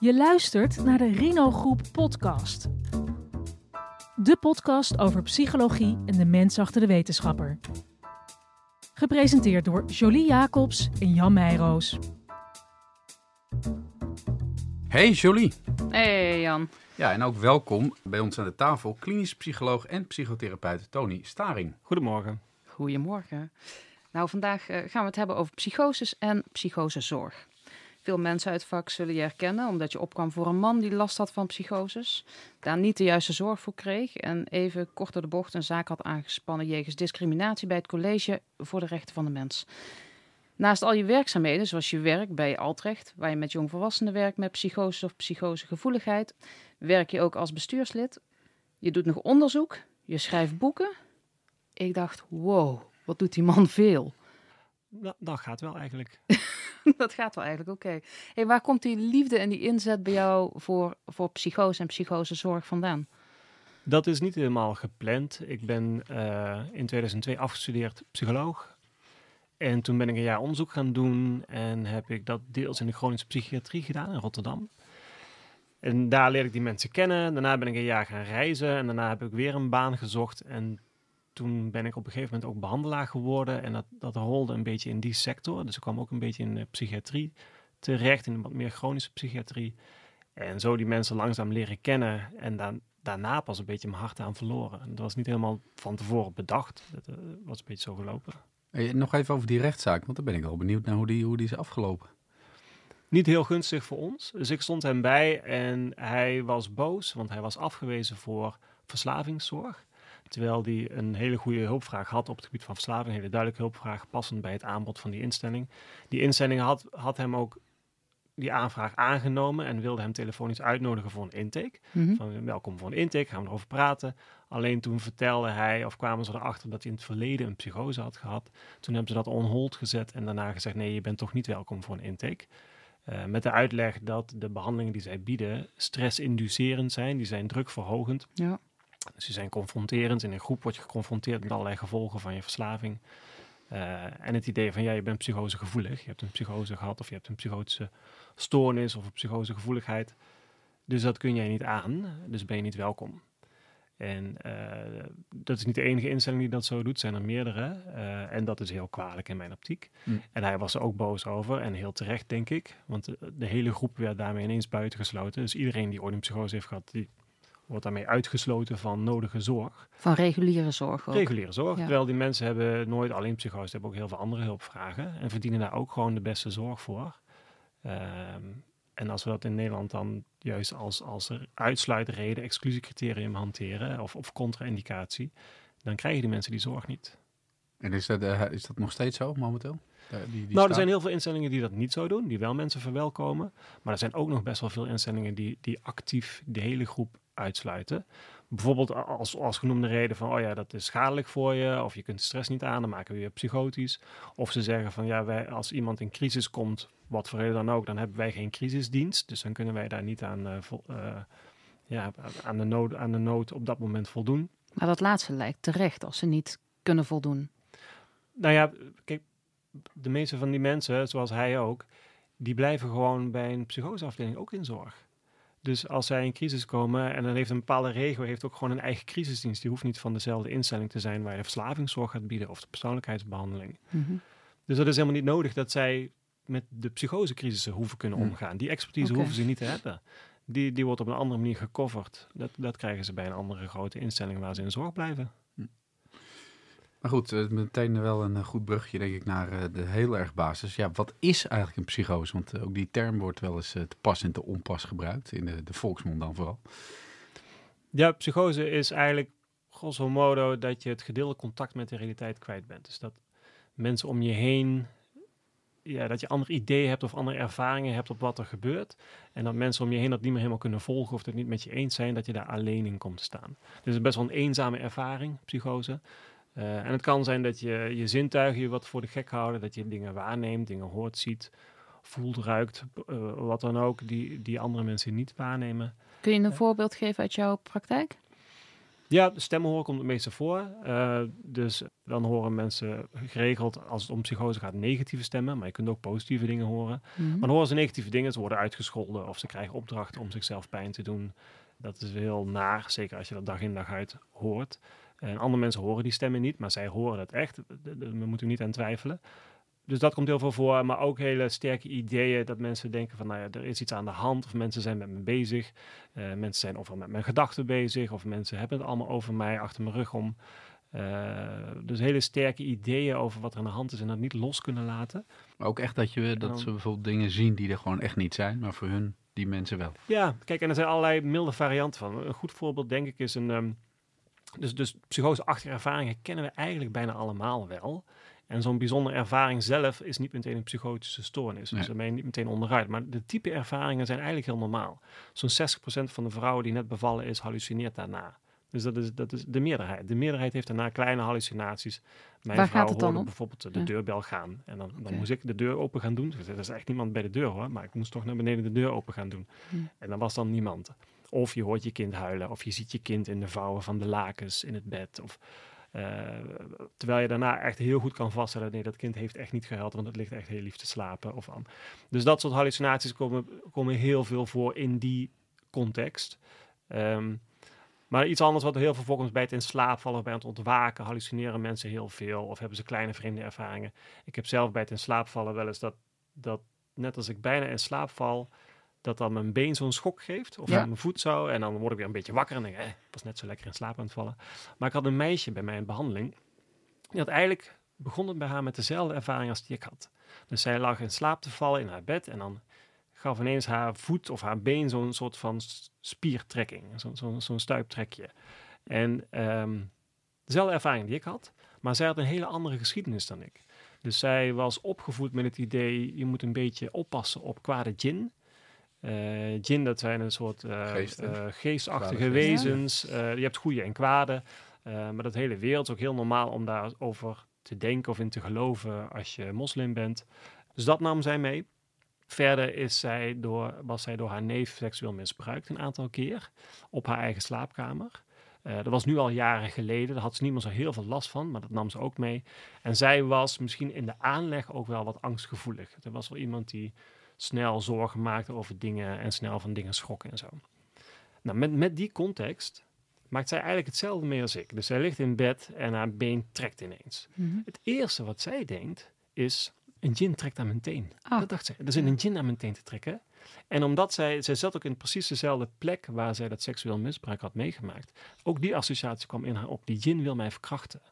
Je luistert naar de Rino Groep podcast. De podcast over psychologie en de mens achter de wetenschapper. Gepresenteerd door Jolie Jacobs en Jan Meijroos. Hey Jolie. Hey Jan. Ja, en ook welkom bij ons aan de tafel klinisch psycholoog en psychotherapeut Tony Staring. Goedemorgen. Goedemorgen. Nou, vandaag eh, gaan we het hebben over psychoses en psychosezorg. Veel mensen uit het vak zullen je herkennen omdat je opkwam voor een man die last had van psychoses, daar niet de juiste zorg voor kreeg en even kort door de bocht een zaak had aangespannen jegens discriminatie bij het College voor de Rechten van de Mens. Naast al je werkzaamheden, zoals je werk bij Altrecht, waar je met jongvolwassenen werkt met psychose of psychosegevoeligheid, werk je ook als bestuurslid. Je doet nog onderzoek, je schrijft boeken. Ik dacht, wow, wat doet die man veel. Nou, dat gaat wel eigenlijk. dat gaat wel eigenlijk, oké. Hey, waar komt die liefde en die inzet bij jou voor, voor psychose en psychosezorg vandaan? Dat is niet helemaal gepland. Ik ben uh, in 2002 afgestudeerd psycholoog. En toen ben ik een jaar onderzoek gaan doen en heb ik dat deels in de chronische psychiatrie gedaan in Rotterdam. En daar leerde ik die mensen kennen. Daarna ben ik een jaar gaan reizen en daarna heb ik weer een baan gezocht. En toen ben ik op een gegeven moment ook behandelaar geworden. En dat, dat rolde een beetje in die sector. Dus ik kwam ook een beetje in de psychiatrie terecht, in wat meer chronische psychiatrie. En zo die mensen langzaam leren kennen en dan, daarna pas een beetje mijn hart aan verloren. En dat was niet helemaal van tevoren bedacht. Dat uh, was een beetje zo gelopen. Hey, nog even over die rechtszaak, want dan ben ik wel benieuwd naar hoe die, hoe die is afgelopen. Niet heel gunstig voor ons. Dus ik stond hem bij en hij was boos, want hij was afgewezen voor verslavingszorg. Terwijl hij een hele goede hulpvraag had op het gebied van verslaving, een hele duidelijke hulpvraag, passend bij het aanbod van die instelling. Die instelling had, had hem ook die aanvraag aangenomen en wilde hem telefonisch uitnodigen voor een intake. Mhm. Van welkom voor een intake, gaan we erover praten. Alleen toen vertelde hij, of kwamen ze erachter dat hij in het verleden een psychose had gehad. Toen hebben ze dat on hold gezet en daarna gezegd: nee, je bent toch niet welkom voor een intake. Uh, met de uitleg dat de behandelingen die zij bieden stressinducerend zijn, die zijn drukverhogend. Ja. Dus die zijn confronterend. In een groep word je geconfronteerd met allerlei gevolgen van je verslaving. Uh, en het idee van ja, je bent psychosegevoelig. Je hebt een psychose gehad of je hebt een psychotische stoornis of een psychosegevoeligheid. Dus dat kun jij niet aan, dus ben je niet welkom. En uh, dat is niet de enige instelling die dat zo doet, zijn er meerdere. Uh, en dat is heel kwalijk in mijn optiek. Mm. En hij was er ook boos over en heel terecht, denk ik. Want de, de hele groep werd daarmee ineens buitengesloten. Dus iedereen die ooit een psychose heeft gehad, die wordt daarmee uitgesloten van nodige zorg. Van reguliere zorg ook. Reguliere zorg. Ja. Terwijl die mensen hebben nooit alleen psychose, ze hebben ook heel veel andere hulpvragen. En verdienen daar ook gewoon de beste zorg voor. Um, en als we dat in Nederland dan juist als, als uitsluitreden, exclusiecriterium hanteren of, of contra-indicatie, dan krijgen die mensen die zorg niet. En is dat, uh, is dat nog steeds zo momenteel? Uh, die, die nou, staat? er zijn heel veel instellingen die dat niet zo doen, die wel mensen verwelkomen. Maar er zijn ook nog best wel veel instellingen die, die actief de hele groep uitsluiten. Bijvoorbeeld als, als genoemde reden van, oh ja, dat is schadelijk voor je, of je kunt de stress niet aan, dan maken we je psychotisch. Of ze zeggen van, ja, wij, als iemand in crisis komt, wat voor reden dan ook, dan hebben wij geen crisisdienst. Dus dan kunnen wij daar niet aan, uh, vol, uh, ja, aan, de nood, aan de nood op dat moment voldoen. Maar dat laatste lijkt terecht als ze niet kunnen voldoen. Nou ja, kijk, de meeste van die mensen, zoals hij ook, die blijven gewoon bij een psychoseafdeling ook in zorg. Dus als zij in crisis komen en dan heeft een bepaalde regio heeft ook gewoon een eigen crisisdienst. Die hoeft niet van dezelfde instelling te zijn waar je verslavingszorg gaat bieden of de persoonlijkheidsbehandeling. Mm -hmm. Dus dat is helemaal niet nodig dat zij met de psychosecrisissen hoeven kunnen Hmm. omgaan. Die expertise okay. hoeven ze niet te hebben. Die, die wordt op een andere manier gecoverd. Dat, dat krijgen ze bij een andere grote instelling waar ze in zorg blijven. Maar goed, uh, meteen wel een uh, goed brugje denk ik naar uh, de heel erg basis. Ja, wat is eigenlijk een psychose? Want eh, ook die term wordt wel eens te pas en te onpas gebruikt, in de, volksmond dan vooral. Ja, psychose is eigenlijk grosso modo dat je het gedeelde contact met de realiteit kwijt bent. Dus dat mensen om je heen, ja, dat je andere ideeën hebt of andere ervaringen hebt op wat er gebeurt. En dat mensen om je heen dat niet meer helemaal kunnen volgen of het niet met je eens zijn, dat je daar alleen in komt te staan. Dus het is best wel een eenzame ervaring, psychose. Uh, en het kan zijn dat je je zintuigen je wat voor de gek houden, dat je dingen waarneemt, dingen hoort, ziet, voelt, ruikt, uh, wat dan ook, die, die andere mensen niet waarnemen. Kun je een uh, voorbeeld geven uit jouw praktijk? Ja, stemmen horen komt het meeste voor. Dus dan horen mensen geregeld, als het om psychose gaat, negatieve stemmen. Maar je kunt ook positieve dingen horen. Mhm. Maar dan horen ze negatieve dingen. Ze worden uitgescholden of ze krijgen opdrachten om zichzelf pijn te doen. Dat is heel naar, zeker als je dat dag in dag uit hoort. En andere mensen horen die stemmen niet, maar zij horen het echt. We moeten niet aan twijfelen. Dus dat komt heel veel voor, maar ook hele sterke ideeën dat mensen denken van, nou ja, er is iets aan de hand, of mensen zijn met me bezig, uh, mensen zijn ofwel met mijn gedachten bezig, of mensen hebben het allemaal over mij, achter mijn rug om. Uh, dus hele sterke ideeën over wat er aan de hand is en dat niet los kunnen laten. Maar ook echt dat, je, dat ze bijvoorbeeld dingen zien die er gewoon echt niet zijn, maar voor hun, die mensen wel. Ja, kijk, en er zijn allerlei milde varianten van. Een goed voorbeeld denk ik is een... Um, dus, dus psychoseachtige ervaringen kennen we eigenlijk bijna allemaal wel. En zo'n bijzondere ervaring zelf is niet meteen een psychotische stoornis. Dus daar ben je niet meteen onderuit. Maar de type ervaringen zijn eigenlijk heel normaal. Zo'n 60% van de vrouwen die net bevallen is, hallucineert daarna. Dus dat is, dat is de meerderheid. De meerderheid heeft daarna kleine hallucinaties. Mijn Waar vrouw gaat het dan hoorde om? bijvoorbeeld de Ja. deurbel gaan. En dan, dan moest ik de deur open gaan doen. Dus Er is echt niemand bij de deur hoor. Maar ik moest toch naar beneden de deur open gaan doen. Hm. En dan was dan niemand. Of je hoort je kind huilen. Of je ziet je kind in de vouwen van de lakens in het bed. Of, eh, terwijl je daarna echt heel goed kan vaststellen. Nee, dat kind heeft echt niet gehuild. Want het ligt echt heel lief te slapen. Of aan. Dus dat soort hallucinaties komen, komen heel veel voor in die context. Ehm, maar iets anders wat heel veel voorkomt bij het in slaap vallen bij het ontwaken, hallucineren mensen heel veel of hebben ze kleine vreemde ervaringen. Ik heb zelf bij het in slaap vallen wel eens dat, dat net als ik bijna in slaap val, dat dan mijn been zo'n schok geeft of Ja. aan mijn voet zo en dan word ik weer een beetje wakker en denk ik, eh, ik was net zo lekker in slaap aan het vallen. Maar ik had een meisje bij mij in behandeling, die had eigenlijk begon het bij haar met dezelfde ervaring als die ik had. Dus zij lag in slaap te vallen in haar bed en dan gaf ineens haar voet of haar been zo'n soort van spiertrekking, zo'n zo'n stuiptrekje. En ehm, dezelfde ervaring die ik had, maar zij had een hele andere geschiedenis dan ik. Dus zij was opgevoed met het idee, je moet een beetje oppassen op kwade djinn. Eh djinn, dat zijn een soort eh, eh, geestachtige wezens. Je hebt goede en kwade. Maar dat hele wereld is ook heel normaal om daarover te denken of in te geloven als je moslim bent. Dus dat nam zij mee. Verder is zij door, was zij door haar neef seksueel misbruikt een aantal keer op haar eigen slaapkamer. Dat was nu al jaren geleden. Daar had ze niet meer zo heel veel last van, maar dat nam ze ook mee. En zij was misschien in de aanleg ook wel wat angstgevoelig. Er was wel iemand die snel zorgen maakte over dingen en snel van dingen schrok en zo. Nou, met, met die context maakt zij eigenlijk hetzelfde mee als ik. Dus zij ligt in bed en haar been trekt ineens. Mhm. Het eerste wat zij denkt is, een gin trekt aan mijn teen. Ah. Dat dacht zij. Er zit een gin aan mijn teen te trekken. En omdat zij, zij zat ook in precies dezelfde plek waar zij dat seksueel misbruik had meegemaakt. Ook die associatie kwam in haar op. Die gin wil mij verkrachten.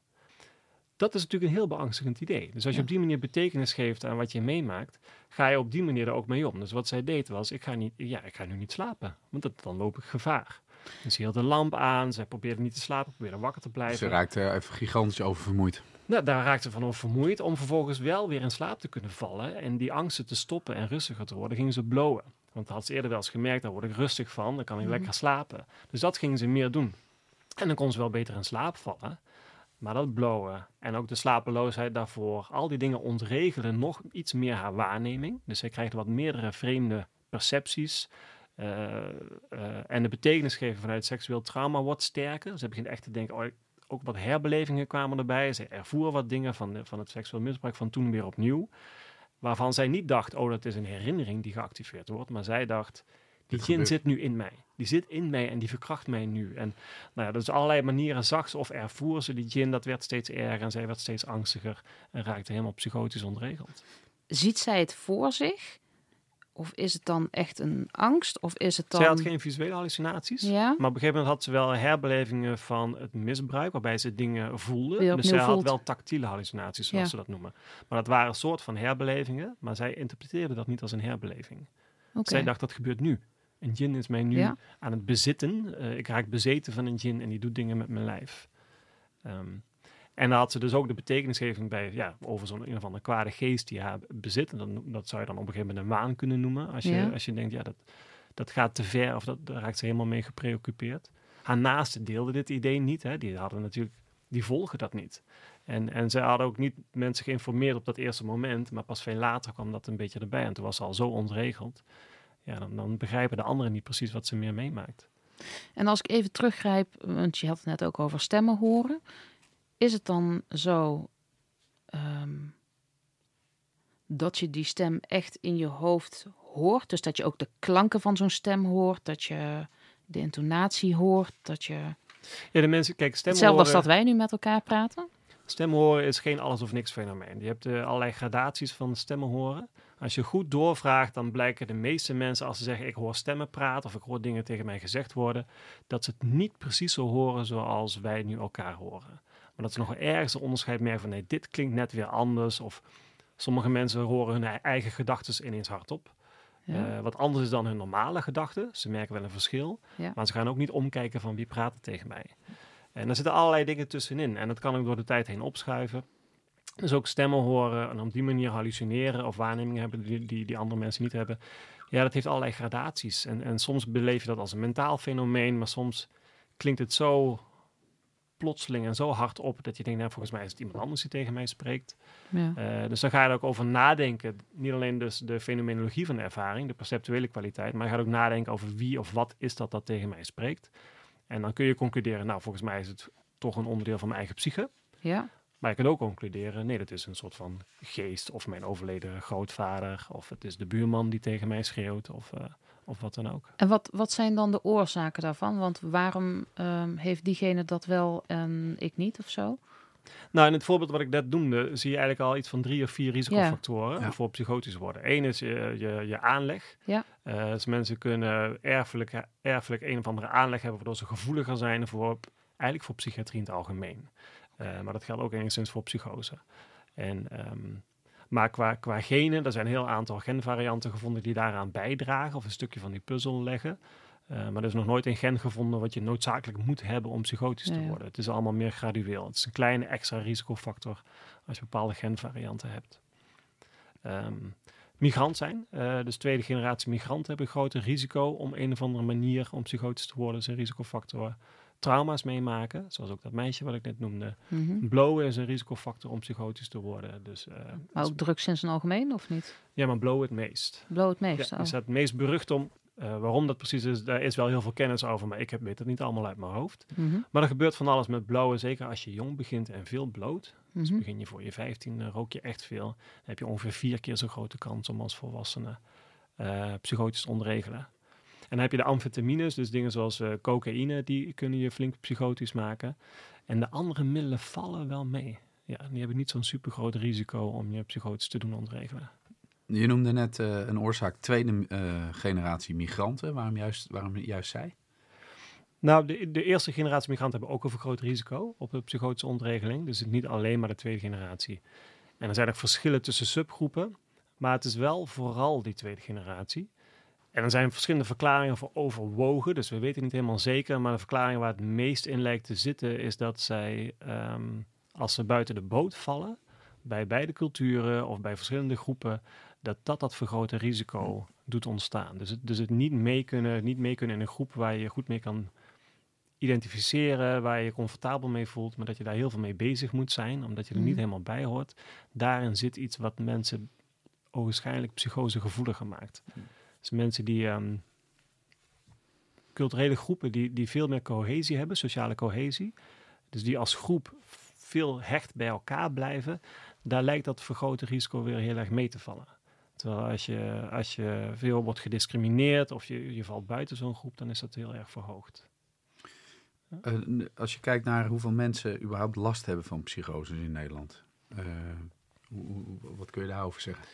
Dat is natuurlijk een heel beangstigend idee. Dus als je op die manier betekenis geeft aan wat je meemaakt, ga je op die manier er ook mee om. Dus wat zij deed was, ik ga, niet, ja, ik ga nu niet slapen, want dat, dan loop ik gevaar. Dus ze hield de lamp aan, zij probeerde niet te slapen, probeerde wakker te blijven. Ze raakte er even gigantisch over vermoeid. Nou, daar raakte ze van over vermoeid. Om vervolgens wel weer in slaap te kunnen vallen en die angsten te stoppen en rustiger te worden, gingen ze blowen. Want dat had ze eerder wel eens gemerkt, daar word ik rustig van, dan kan ik Mhm. lekker slapen. Dus dat gingen ze meer doen. En dan kon ze wel beter in slaap vallen. Maar dat blowen en ook de slapeloosheid daarvoor, al die dingen ontregelen nog iets meer haar waarneming. Dus zij krijgt wat meerdere vreemde percepties. eh, eh, en de betekenis geven vanuit seksueel trauma wordt sterker. Ze begint echt te denken, oh, ook wat herbelevingen kwamen erbij. Ze ervoer wat dingen van, de- van het seksueel misbruik van toen weer opnieuw. Waarvan zij niet dacht, oh, dat is een herinnering die geactiveerd wordt. Maar zij dacht, die gin zit nu in mij. Die zit in mij en die verkracht mij nu. En nou ja, dus allerlei manieren zag ze of ervoer ze die gin. Dat werd steeds erger en zij werd steeds angstiger. En raakte helemaal psychotisch ontregeld. Ziet zij het voor zich? Of is het dan echt een angst? Of is het dan... Zij had geen visuele hallucinaties. Ja? Maar op een gegeven moment had ze wel herbelevingen van het misbruik, waarbij ze dingen voelde. Dus zij had wel tactiele hallucinaties, zoals Ja. ze dat noemen. Maar dat waren een soort van herbelevingen, maar zij interpreteerde dat niet als een herbeleving. Oké. Zij dacht, dat gebeurt nu. Een gin is mij nu Ja. aan het bezitten. Eh, ik raak bezeten van een gin en die doet dingen met mijn lijf. Ehm, en dan had ze dus ook de betekenisgeving bij, ja, over zo'n een of andere kwade geest die haar bezit. En dan, dat zou je dan op een gegeven moment een waan kunnen noemen. Als je, Ja. als je denkt, ja, dat, dat gaat te ver of dat, daar raakt ze helemaal mee gepreoccupeerd. Haar naasten deelden dit idee niet. Hè. Die hadden natuurlijk, die volgen dat niet. En, en ze hadden ook niet mensen geïnformeerd op dat eerste moment, maar pas veel later kwam dat een beetje erbij. En toen was ze al zo ontregeld. Ja, dan, dan begrijpen de anderen niet precies wat ze meer meemaakt. En als ik even teruggrijp, want je had het net ook over stemmen horen. Is het dan zo ehm, dat je die stem echt in je hoofd hoort? Dus dat je ook de klanken van zo'n stem hoort, dat je de intonatie hoort, dat je... Ja, de mensen, kijk, stem Hetzelfde als dat wij nu met elkaar praten? stem horen is geen alles of niks fenomeen. Je hebt eh, allerlei gradaties van stemmen horen. Als je goed doorvraagt, dan blijken de meeste mensen, als ze zeggen ik hoor stemmen praten of ik hoor dingen tegen mij gezegd worden, dat ze het niet precies zo horen zoals wij nu elkaar horen. Maar dat ze nog ergens een onderscheid merken van nee, dit klinkt net weer anders. Of sommige mensen horen hun eigen gedachten ineens hardop. Ja. Eh, wat anders is dan hun normale gedachten. Ze merken wel een verschil. Ja. Maar ze gaan ook niet omkijken van wie praat er tegen mij. En daar zitten allerlei dingen tussenin. En dat kan ook door de tijd heen opschuiven. Dus ook stemmen horen en op die manier hallucineren of waarnemingen hebben die, die, die andere mensen niet hebben. Ja, dat heeft allerlei gradaties. En, en soms beleef je dat als een mentaal fenomeen, maar soms klinkt het zo plotseling en zo hard op dat je denkt, nou, volgens mij is het iemand anders die tegen mij spreekt. Ja. Eh, dus dan ga je er ook over nadenken. Niet alleen dus de fenomenologie van de ervaring, de perceptuele kwaliteit, maar je gaat ook nadenken over wie of wat is dat dat tegen mij spreekt. En dan kun je concluderen, nou, volgens mij is het toch een onderdeel van mijn eigen psyche. ja. Maar je kunt ook concluderen, nee, dat is een soort van geest of mijn overleden grootvader of het is de buurman die tegen mij schreeuwt of, eh, of wat dan ook. En wat, wat zijn dan de oorzaken daarvan? Want waarom ehm, heeft diegene dat wel en ik niet of zo? Nou, in het voorbeeld wat ik net noemde, zie je eigenlijk al iets van drie of vier risicofactoren Ja. voor psychotisch worden. Eén is je, je, je aanleg. Ja. Eh, dus mensen kunnen erfelijk, erfelijk een of andere aanleg hebben, waardoor ze gevoeliger zijn voor, eigenlijk voor psychiatrie in het algemeen. Eh, maar dat geldt ook enigszins voor psychose. En, ehm, maar qua, qua genen, er zijn een heel aantal genvarianten gevonden die daaraan bijdragen of een stukje van die puzzel leggen. Eh, maar er is nog nooit een gen gevonden wat je noodzakelijk moet hebben om psychotisch Ja, te ja. worden. Het is allemaal meer gradueel. Het is een kleine extra risicofactor als je bepaalde genvarianten hebt. Ehm, migrant zijn, eh, dus tweede generatie migranten hebben een groter risico om een of andere manier om psychotisch te worden. Dat is een risicofactor. Trauma's meemaken, zoals ook dat meisje wat ik net noemde. Mhm. Blowen is een risicofactor om psychotisch te worden. Dus, eh, Maar ook drugs in zijn algemeen of niet? ja, maar blowen het meest. Blow het Ja, meest. oh. is dat het meest berucht om. Eh, waarom dat precies is, daar is wel heel veel kennis over, maar ik heb, weet het niet allemaal uit mijn hoofd. Mhm, Maar er gebeurt van alles met blowen, zeker als je jong begint en veel bloot. Dus mhm. begin je voor je 15, eh, rook je echt veel. Dan heb je ongeveer vier keer zo'n grote kans om als volwassene eh, psychotisch te ontregelen. En dan heb je de amfetamines, dus dingen zoals eh, cocaïne, die kunnen je flink psychotisch maken. En de andere middelen vallen wel mee. Ja, die hebben niet zo'n super groot risico om je psychotisch te doen ontregelen. Je noemde net eh, een oorzaak tweede eh, generatie migranten. Waarom juist, waarom juist zij? Nou, de, de eerste generatie migranten hebben ook een vergroot risico op de psychotische ontregeling. Dus het niet alleen maar de tweede generatie. En er zijn ook verschillen tussen subgroepen. Maar het is wel vooral die tweede generatie. En er zijn verschillende verklaringen voor overwogen. Dus we weten niet helemaal zeker. Maar de verklaring waar het meest in lijkt te zitten... is dat zij, ehm, als ze buiten de boot vallen... bij beide culturen of bij verschillende groepen... dat dat dat vergrote risico doet ontstaan. Dus het, dus het niet, mee kunnen, niet mee kunnen in een groep... waar je je goed mee kan identificeren, waar je je comfortabel mee voelt, maar dat je daar heel veel mee bezig moet zijn, omdat je er niet Mhm. helemaal bij hoort. Daarin zit iets wat mensen waarschijnlijk psychosegevoeliger maakt. Dus mensen die ehm, culturele groepen die, die veel meer cohesie hebben, sociale cohesie, dus die als groep veel hecht bij elkaar blijven, daar lijkt dat vergrote risico weer heel erg mee te vallen. Terwijl als je, als je veel wordt gediscrimineerd of je, je valt buiten zo'n groep, dan is dat heel erg verhoogd. Eh, als je kijkt naar hoeveel mensen überhaupt last hebben van psychoses in Nederland. eh, hoe, hoe- wat kun je daarover zeggen?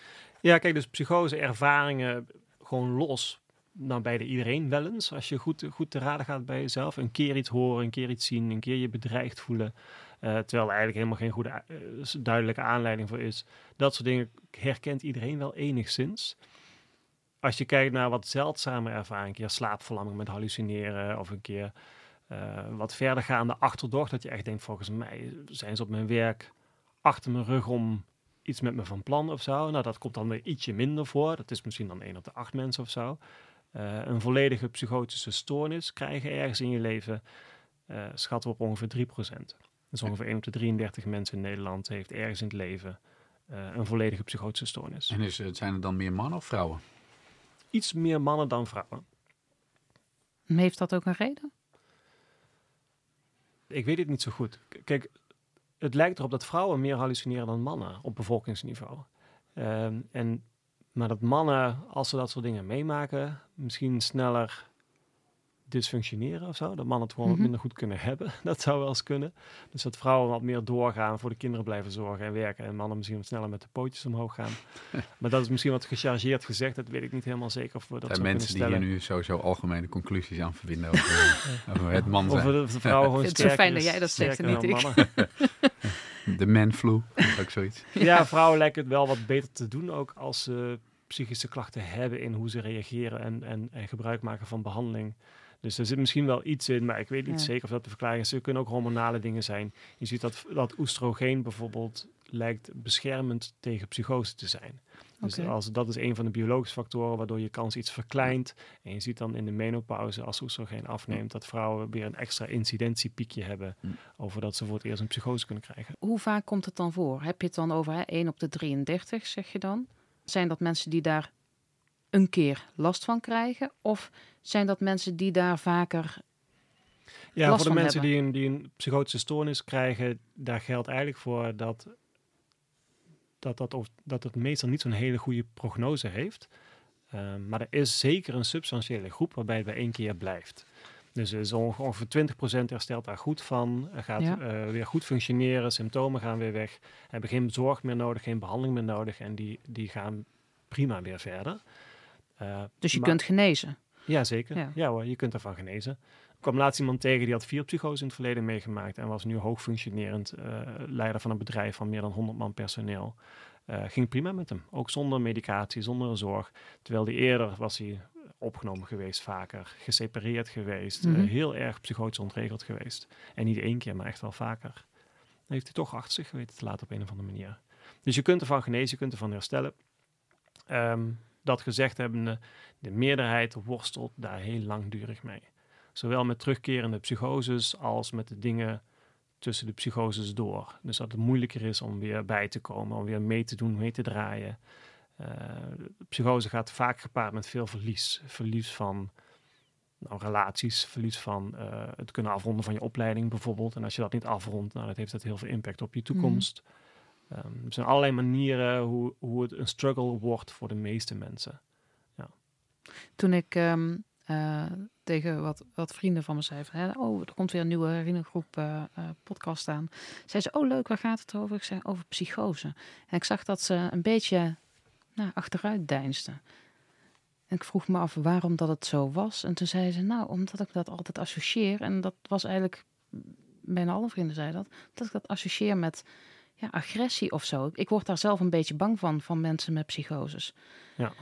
Ja, kijk, dus psychose ervaringen gewoon los. Nou, bij de iedereen wel eens. Als je goed, goed te raden gaat bij jezelf. Een keer iets horen, een keer iets zien, een keer je bedreigd voelen. eh, terwijl er eigenlijk helemaal geen goede, eh, duidelijke aanleiding voor is. Dat soort dingen herkent iedereen wel enigszins. Als je kijkt naar wat zeldzame ervaringen, een keer slaapverlamming met hallucineren of een keer eh, wat verdergaande achterdocht, dat je echt denkt, volgens mij zijn ze op mijn werk achter mijn rug om iets met me van plan of zo. Nou, dat komt dan weer ietsje minder voor. Dat is misschien dan één op de acht mensen of zo. Eh, een volledige psychotische stoornis krijgen ergens in je leven, eh, schatten we op ongeveer 3%. Dus ongeveer 1 op de 33 mensen in Nederland heeft ergens in het leven eh, een volledige psychotische stoornis. En is, het- zijn er dan meer mannen of vrouwen? Iets meer mannen dan vrouwen. Heeft dat ook een reden? Ik weet het niet zo goed. Kijk, het lijkt erop dat vrouwen meer hallucineren dan mannen op bevolkingsniveau. Ehm, en, maar dat mannen, als ze dat soort dingen meemaken, misschien sneller dysfunctioneren of zo. Dat mannen het gewoon wat Mhm. minder goed kunnen hebben. Dat zou wel eens kunnen. Dus dat vrouwen wat meer doorgaan, voor de kinderen blijven zorgen en werken. En mannen misschien wat sneller met de pootjes omhoog gaan. maar dat is misschien wat gechargeerd gezegd. Dat weet ik niet helemaal zeker of we dat Er zo zijn mensen die hier nu sowieso algemene conclusies aan verbinden over, over het man zijn. of de vrouwen gewoon het zo sterker fijn dat is- jij dat zegt en niet ik. De man flu, ook zoiets. Ja, vrouwen lijken het wel wat beter te doen ook als ze psychische klachten hebben in hoe ze reageren en, en, en gebruik maken van behandeling. Dus er zit misschien wel iets in, maar ik weet niet Ja. zeker of dat de verklaring is. Er kunnen ook hormonale dingen zijn. Je ziet dat, dat oestrogeen bijvoorbeeld lijkt beschermend tegen psychose te zijn. Dus als, dat is een van de biologische factoren waardoor je kans iets verkleint. En je ziet dan in de menopauze, als oestrogeen afneemt, dat vrouwen weer een extra incidentiepiekje hebben Hm. over dat ze voor het eerst een psychose kunnen krijgen. Hoe vaak komt het dan voor? Heb je het dan over hè, 1 op de 33, zeg je dan? Zijn dat mensen die daar een keer last van krijgen? Of zijn dat mensen die daar vaker... Ja, last voor de mensen hebben. die een, die een psychotische stoornis krijgen, daar geldt eigenlijk voor dat dat, dat, of- dat het meestal niet zo'n hele goede prognose heeft. Ehm, maar er is zeker een substantiële groep waarbij het bij één keer blijft. Dus er is onge- ongeveer 20% herstelt daar goed van, gaat Ja. eh, weer goed functioneren, symptomen gaan weer weg, hebben geen zorg meer nodig, geen behandeling meer nodig en die, die gaan prima weer verder. Eh, Dus je maar- kunt genezen. ja, zeker. Ja. Ja. hoor, je kunt ervan genezen. Ik kwam laatst iemand tegen die had vier psychose in het verleden meegemaakt en was nu hoogfunctionerend eh, leider van een bedrijf van meer dan 100 man personeel. Eh, ging prima met hem, ook zonder medicatie, zonder zorg. Terwijl die eerder was hij opgenomen geweest vaker, gesepareerd geweest, eh, Mhm. heel erg psychotisch ontregeld geweest. En niet één keer, maar echt wel vaker. Dan heeft hij toch achter zich geweten te laten op een of andere manier. Dus je kunt ervan genezen, je kunt ervan herstellen. Ehm, dat gezegd hebbende, de meerderheid worstelt daar heel langdurig mee. Zowel met terugkerende psychoses als met de dingen tussen de psychoses door. Dus dat het moeilijker is om weer bij te komen, om weer mee te doen, mee te draaien. Eh, psychose gaat vaak gepaard met veel verlies. Verlies van nou, relaties, verlies van eh, het kunnen afronden van je opleiding bijvoorbeeld. En als je dat niet afrondt, nou, dat heeft dat heel veel impact op je toekomst. Ehm, er zijn allerlei manieren hoe, hoe het een struggle wordt voor de meeste mensen. Toen ik ehm, eh, tegen wat, wat vrienden van me zei van... Hè, oh, er komt weer een nieuwe herinnengroep eh, eh, podcast aan. Zei ze, oh leuk, waar gaat het over? Ik zei, over psychose. En ik zag dat ze een beetje nou, achteruit deinsden. En ik vroeg me af waarom dat het zo was. En toen zei ze, nou, omdat ik dat altijd associeer. En dat was eigenlijk, bijna alle vrienden zeiden dat... dat ik dat associeer met ja, agressie of zo. Ik word daar zelf een beetje bang van, van mensen met psychoses. Ja.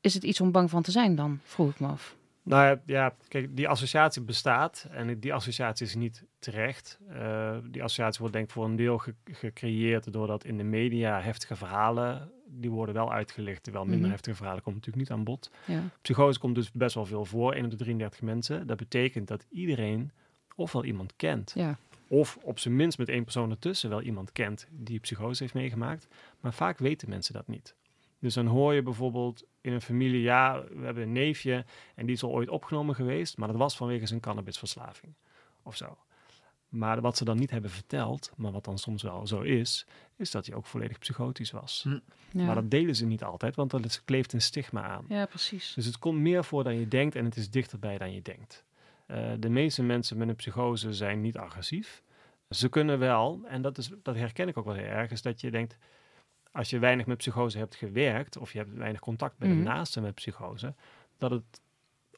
Is het iets om bang van te zijn dan, vroeg ik me af. Nou ja, ja, kijk, die associatie bestaat en die associatie is niet terecht. Eh, die associatie wordt denk ik voor een deel ge- gecreëerd doordat in de media heftige verhalen, die worden wel uitgelicht, terwijl minder Mhm. heftige verhalen komen natuurlijk niet aan bod. Ja. Psychose komt dus best wel veel voor, 1 op de 33 mensen. Dat betekent dat iedereen ofwel iemand kent, Ja. of op zijn minst met één persoon ertussen wel iemand kent die psychose heeft meegemaakt. Maar vaak weten mensen dat niet. Dus dan hoor je bijvoorbeeld in een familie, ja, we hebben een neefje en die is al ooit opgenomen geweest, maar dat was vanwege zijn cannabisverslaving of zo. Maar wat ze dan niet hebben verteld, maar wat dan soms wel zo is, is dat hij ook volledig psychotisch was. Hm. Ja. Maar dat delen ze niet altijd, want dat kleeft een stigma aan. ja, precies. Dus het komt meer voor dan je denkt en het is dichterbij dan je denkt. Eh, de meeste mensen met een psychose zijn niet agressief. Ze kunnen wel, en dat, is, dat herken ik ook wel heel erg, is dat je denkt, als je weinig met psychose hebt gewerkt, of je hebt weinig contact met Mhm. een naaste met psychose, dat het,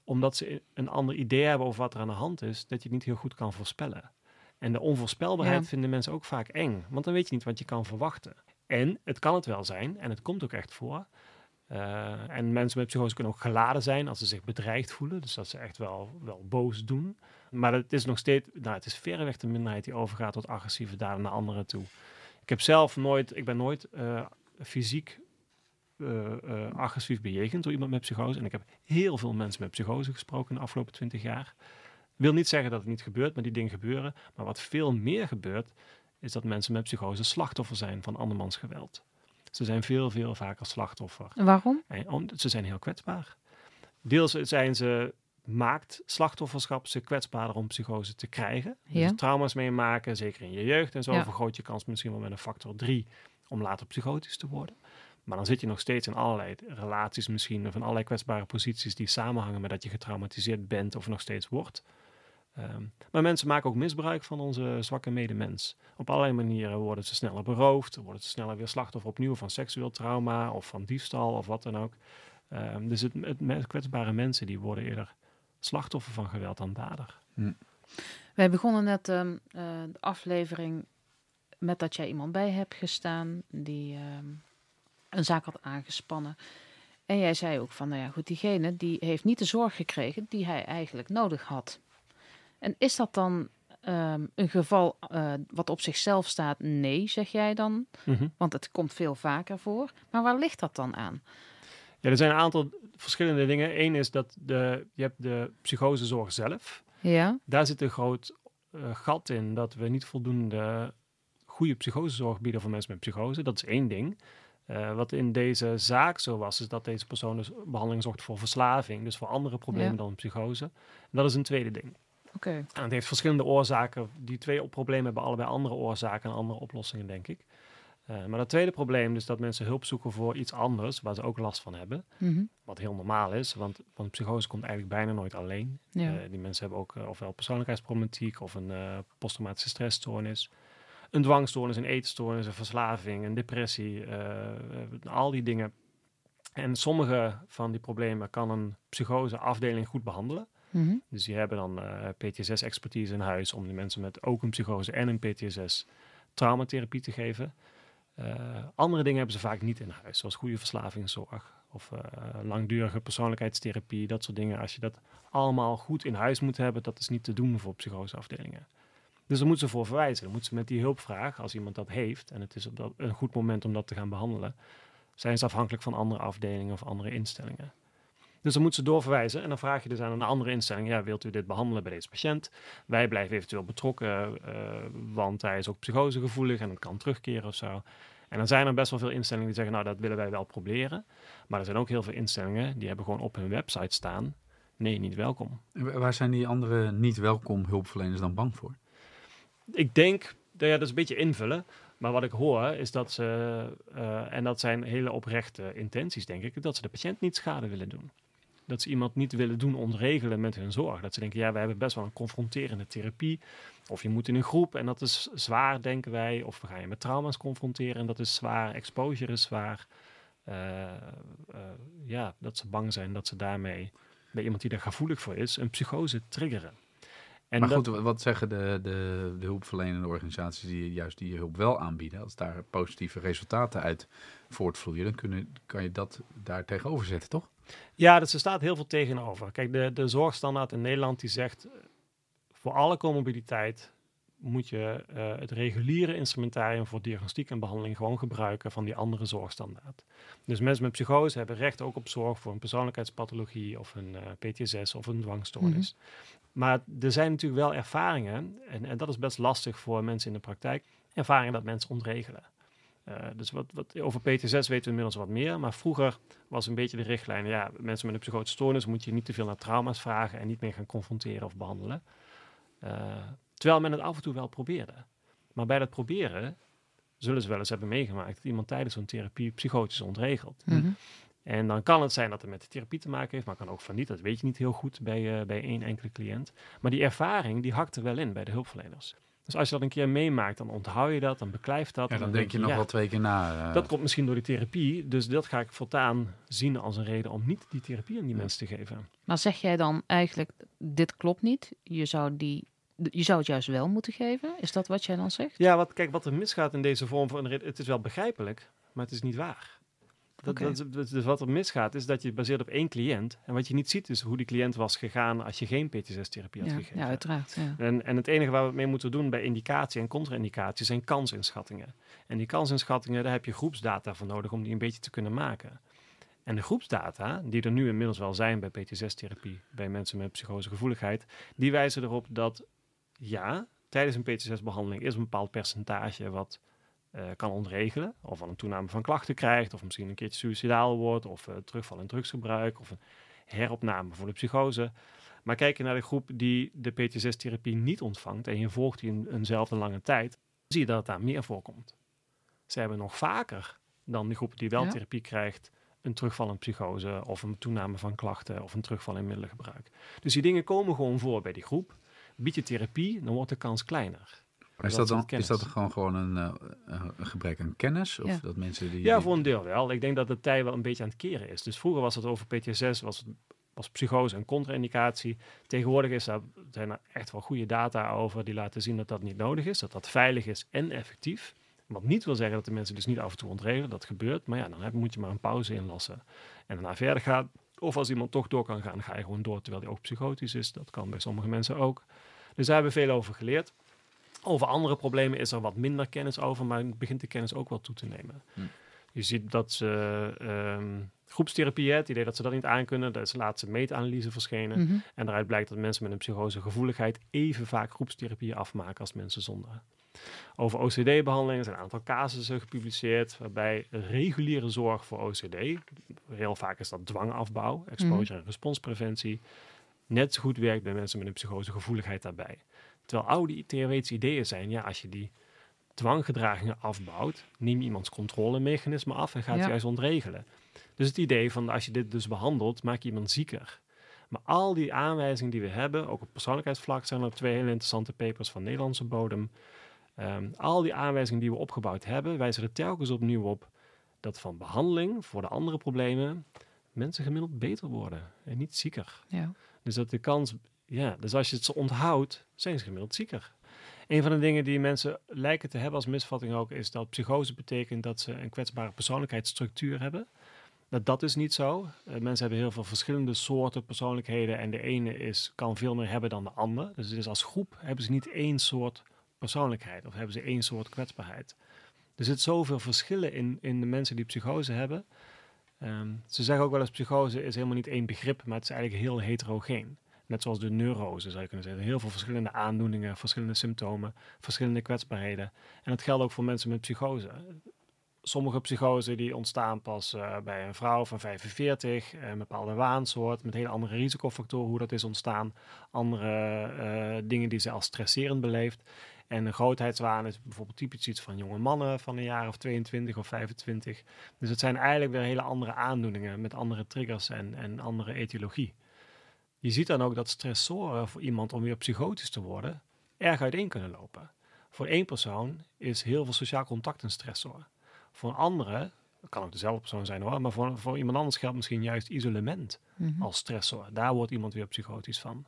omdat ze een ander idee hebben over wat er aan de hand is, dat je het niet heel goed kan voorspellen. En de onvoorspelbaarheid Ja. vinden mensen ook vaak eng, want dan weet je niet wat je kan verwachten. En het kan het wel zijn, en het komt ook echt voor, eh, en mensen met psychose kunnen ook geladen zijn als ze zich bedreigd voelen. Dus dat ze echt wel, wel boos doen. Maar het is nog steeds, nou, het is verreweg de minderheid die overgaat tot agressieve daden naar anderen toe. Ik heb zelf nooit, ik ben nooit eh, fysiek eh, eh, agressief bejegend door iemand met psychose. En ik heb heel veel mensen met psychose gesproken de afgelopen twintig jaar. Wil niet zeggen dat het niet gebeurt, maar die dingen gebeuren. Maar wat veel meer gebeurt, is dat mensen met psychose slachtoffer zijn van andermans geweld. Ze zijn veel, veel vaker slachtoffer. Waarom? En om- ze zijn heel kwetsbaar. Deels zijn ze maakt slachtofferschap ze kwetsbaarder om psychose te krijgen. Ja. Dus trauma's meemaken, zeker in je jeugd en zo, Ja. vergroot je kans misschien wel met een factor 3 om later psychotisch te worden. Maar dan zit je nog steeds in allerlei relaties misschien, of in allerlei kwetsbare posities die samenhangen met dat je getraumatiseerd bent of nog steeds wordt. Ehm, maar mensen maken ook misbruik van onze zwakke medemens. Op allerlei manieren worden ze sneller beroofd, worden ze sneller weer slachtoffer opnieuw van seksueel trauma of van diefstal of wat dan ook. Ehm, dus het, het kwetsbare mensen die worden eerder slachtoffer van geweld dan dader. Wij begonnen net ehm, eh, de aflevering met dat jij iemand bij hebt gestaan die ehm, een zaak had aangespannen. En jij zei ook van, nou ja, goed, diegene die heeft niet de zorg gekregen die hij eigenlijk nodig had. En is dat dan ehm, een geval eh, wat op zichzelf staat? Nee, zeg jij dan, want het komt veel vaker voor. Maar waar ligt dat dan aan? Ja, er zijn een aantal verschillende dingen. Eén is dat de, je hebt de psychosezorg zelf. Ja, Daar zit een groot eh, gat in dat we niet voldoende goede psychosezorg bieden voor mensen met psychose. Dat is één ding. Eh, wat in deze zaak zo was, is dat deze persoon dus behandeling zocht voor verslaving, dus voor andere problemen Ja. dan psychose. En dat is een tweede ding. oké. En het heeft verschillende oorzaken. Die twee op- problemen hebben allebei andere oorzaken en andere oplossingen, denk ik. Eh, maar dat tweede probleem, dus dat mensen hulp zoeken voor iets anders, waar ze ook last van hebben. Mhm. Wat heel normaal is, want, want psychose komt eigenlijk bijna nooit alleen. Ja. Eh, die mensen hebben ook eh, ofwel persoonlijkheidsproblematiek of een posttraumatische stressstoornis. Een dwangstoornis, een eetstoornis, een verslaving, een depressie, al die dingen. En sommige van die problemen kan een psychoseafdeling goed behandelen. Mhm. Dus die hebben dan PTSS-expertise in huis om de mensen met ook een psychose en een PTSS traumatherapie te geven. Eh, andere dingen hebben ze vaak niet in huis, zoals goede verslavingszorg of eh, langdurige persoonlijkheidstherapie, dat soort dingen. Als je dat allemaal goed in huis moet hebben, dat is niet te doen voor psychoseafdelingen. Dus daar moeten ze voor verwijzen. Dan moeten ze met die hulpvraag, als iemand dat heeft, en het is een goed moment om dat te gaan behandelen, zijn ze afhankelijk van andere afdelingen of andere instellingen. Dus dan moeten ze doorverwijzen en dan vraag je dus aan een andere instelling, ja, wilt u dit behandelen bij deze patiënt? Wij blijven eventueel betrokken, eh, want hij is ook psychosegevoelig en het kan terugkeren of zo. En dan zijn er best wel veel instellingen die zeggen, nou, dat willen wij wel proberen. Maar er zijn ook heel veel instellingen die hebben gewoon op hun website staan, nee, niet welkom. En Waar zijn die andere niet welkom hulpverleners dan bang voor? Ik denk, ja, dat is een beetje invullen. Maar wat ik hoor is dat ze, eh, en dat zijn hele oprechte intenties, denk ik, dat ze de patiënt niet schade willen doen. Dat ze iemand niet willen doen ontregelen met hun zorg. Dat ze denken, ja, we hebben best wel een confronterende therapie. Of je moet in een groep en dat is zwaar, denken wij. Of we gaan je met trauma's confronteren en dat is zwaar. Exposure is zwaar. Eh, eh, ja, dat ze bang zijn dat ze daarmee bij iemand die daar gevoelig voor is, een psychose triggeren. En maar dat- goed, wa- wat zeggen de, de, de hulpverlenende organisaties die juist die hulp wel aanbieden? Als daar positieve resultaten uit voortvloeien, dan kunnen, kan je dat daar tegenover zetten, toch? Ja, dus er staat heel veel tegenover. Kijk, de, de zorgstandaard in Nederland die zegt... eh, voor alle comorbiditeit moet je eh, het reguliere instrumentarium voor diagnostiek en behandeling gewoon gebruiken van die andere zorgstandaard. Dus mensen met psychose hebben recht ook op zorg voor een persoonlijkheidspathologie of een eh, PTSS of een dwangstoornis. Maar er zijn natuurlijk wel ervaringen, en, en dat is best lastig voor mensen in de praktijk, ervaringen dat mensen ontregelen. Eh, dus wat, wat, over PTSS weten we inmiddels wat meer, maar vroeger was een beetje de richtlijn, ja, mensen met een psychotische stoornis moet je niet te veel naar trauma's vragen en niet meer gaan confronteren of behandelen. Eh, terwijl men het af en toe wel probeerde. Maar bij dat proberen zullen ze wel eens hebben meegemaakt dat iemand tijdens zo'n therapie psychotisch ontregelt. Mhm. En dan kan het zijn dat het met de therapie te maken heeft, maar kan ook van niet. Dat weet je niet heel goed bij, eh, bij één enkele cliënt. Maar die ervaring, die hakt er wel in bij de hulpverleners. Dus als je dat een keer meemaakt, dan onthoud je dat, dan beklijft dat. Ja, en dan denk je nog ja, wel twee keer na. eh. Dat komt misschien door die therapie, dus dat ga ik voortaan zien als een reden om niet die therapie aan die Ja. mensen te geven. Maar zeg jij dan eigenlijk, dit klopt niet, je zou, die, je zou het juist wel moeten geven? Is dat wat jij dan zegt? Ja, wat, kijk, wat er misgaat in deze vorm van... Het is wel begrijpelijk, maar het is niet waar. Dat, dus wat er misgaat, is dat je baseert op één cliënt. En wat je niet ziet, is hoe die cliënt was gegaan als je geen PTSS-therapie had Ja, gegeven. ja uiteraard. Ja. En, en het enige waar we het mee moeten doen bij indicatie en contra-indicatie zijn kansinschattingen. En die kansinschattingen, daar heb je groepsdata voor nodig om die een beetje te kunnen maken. En de groepsdata, die er nu inmiddels wel zijn bij PTSS-therapie, bij mensen met psychosegevoeligheid, die wijzen erop dat ja, tijdens een PTSS-behandeling is een bepaald percentage wat kan ontregelen. Of al een toename van klachten krijgt, of misschien een keertje suicidaal wordt, of eh, terugval in drugsgebruik, of een heropname voor de psychose. Maar kijk je naar de groep die de PTSS-therapie niet ontvangt en je volgt die een, eenzelfde lange tijd, zie je dat het daar meer voorkomt. Ze hebben nog vaker dan de groep die wel Ja. therapie krijgt, een terugval in psychose of een toename van klachten of een terugval in middelengebruik. Dus die dingen komen gewoon voor bij die groep. Bied je therapie, dan wordt de kans kleiner. Maar is Dat dan, is dat gewoon, gewoon een, eh, een gebrek aan kennis? Of Ja. dat mensen die... Ja, voor een deel wel. Ik denk dat de tij wel een beetje aan het keren is. Dus vroeger was het over PTSS, was, was psychose een contra-indicatie. Tegenwoordig is daar, zijn er echt wel goede data over die laten zien dat dat niet nodig is. Dat dat veilig is en effectief. Wat niet wil zeggen dat de mensen dus niet af en toe ontregelen. Dat gebeurt. Maar ja, dan heb, moet je maar een pauze inlassen. En daarna verder gaan. Of als iemand toch door kan gaan, ga je gewoon door terwijl hij ook psychotisch is. Dat kan bij sommige mensen ook. Dus daar hebben we veel over geleerd. Over andere problemen is er wat minder kennis over, maar begint de kennis ook wel toe te nemen. Hm. Je ziet dat ze ehm, groepstherapie, het idee dat ze dat niet aankunnen, daar is de laatste meetanalyse verschenen. Mhm. En daaruit blijkt dat mensen met een psychosegevoeligheid even vaak groepstherapie afmaken als mensen zonder. Over OCD-behandelingen zijn een aantal casussen gepubliceerd, waarbij reguliere zorg voor OCD, heel vaak is dat dwangafbouw, exposure en responspreventie, net zo goed werkt bij mensen met een psychosegevoeligheid daarbij. Terwijl oude theoretische ideeën zijn, ja, als je die dwanggedragingen afbouwt, neem je iemands controlemechanisme af en gaat Ja. juist ontregelen. Dus het idee van als je dit dus behandelt, maak je iemand zieker. Maar al die aanwijzingen die we hebben, ook op persoonlijkheidsvlak zijn er twee hele interessante papers van Nederlandse bodem. Ehm, al die aanwijzingen die we opgebouwd hebben, wijzen er telkens opnieuw op dat van behandeling voor de andere problemen mensen gemiddeld beter worden en niet zieker. Ja. Dus dat de kans, ja, dus als je het zo onthoudt, zijn ze gemiddeld zieker. Een van de dingen die mensen lijken te hebben als misvatting ook, is dat psychose betekent dat ze een kwetsbare persoonlijkheidsstructuur hebben. Dat, dat is niet zo. Eh, mensen hebben heel veel verschillende soorten persoonlijkheden en de ene is, kan veel meer hebben dan de ander. Dus, als groep hebben ze niet één soort persoonlijkheid of hebben ze één soort kwetsbaarheid. Er zit zoveel verschillen in, in de mensen die psychose hebben. Ehm, ze zeggen ook wel eens psychose is helemaal niet één begrip, maar het is eigenlijk heel heterogeen. Net zoals de neurose zou je kunnen zeggen. Heel veel verschillende aandoeningen, verschillende symptomen, verschillende kwetsbaarheden. En dat geldt ook voor mensen met psychose. Sommige psychose die ontstaan pas eh, bij een vrouw van 45, eh, een bepaalde waansoort, met hele andere risicofactoren hoe dat is ontstaan. Andere eh, dingen die ze als stresserend beleeft. En een grootheidswaan is bijvoorbeeld typisch iets van jonge mannen van een jaar of 22 of 25. Dus het zijn eigenlijk weer hele andere aandoeningen met andere triggers en, en andere etiologie. Je ziet dan ook dat stressoren voor iemand om weer psychotisch te worden erg uiteen kunnen lopen. Voor één persoon is heel veel sociaal contact een stressor. Voor een andere, dat kan ook dezelfde persoon zijn hoor, maar voor, voor iemand anders geldt misschien juist isolement Mhm. als stressor. Daar wordt iemand weer psychotisch van.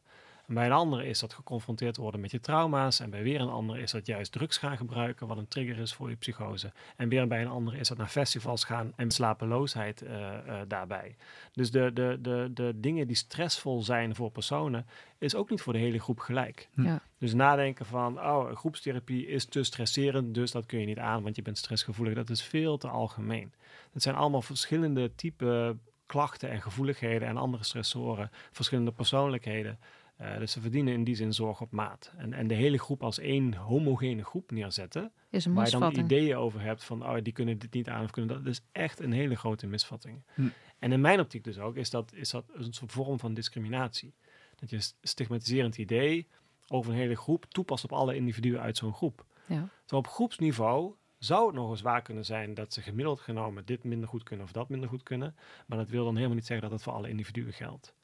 En bij een andere is dat geconfronteerd worden met je trauma's. En bij weer een andere is dat juist drugs gaan gebruiken, wat een trigger is voor je psychose. En weer bij een andere is dat naar festivals gaan en slapeloosheid eh, eh, daarbij. Dus de, de, de, de dingen die stressvol zijn voor personen, is ook niet voor de hele groep gelijk. Hm. Ja. Dus nadenken van, oh, groepstherapie is te stresserend, dus dat kun je niet aan, want je bent stressgevoelig. Dat is veel te algemeen. Het zijn allemaal verschillende type klachten en gevoeligheden en andere stressoren, verschillende persoonlijkheden. Eh, dus ze verdienen in die zin zorg op maat. En, en de hele groep als één homogene groep neerzetten, Is een waar je dan ideeën over hebt van, oh, die kunnen dit niet aan of kunnen dat. Dat is echt een hele grote misvatting. Hm. En in mijn optiek dus ook, is dat, is dat een soort vorm van discriminatie. Dat je een stigmatiserend idee over een hele groep toepast op alle individuen uit zo'n groep. Ja. Terwijl op groepsniveau zou het nog eens waar kunnen zijn dat ze gemiddeld genomen dit minder goed kunnen of dat minder goed kunnen. Maar dat wil dan helemaal niet zeggen dat het voor alle individuen geldt.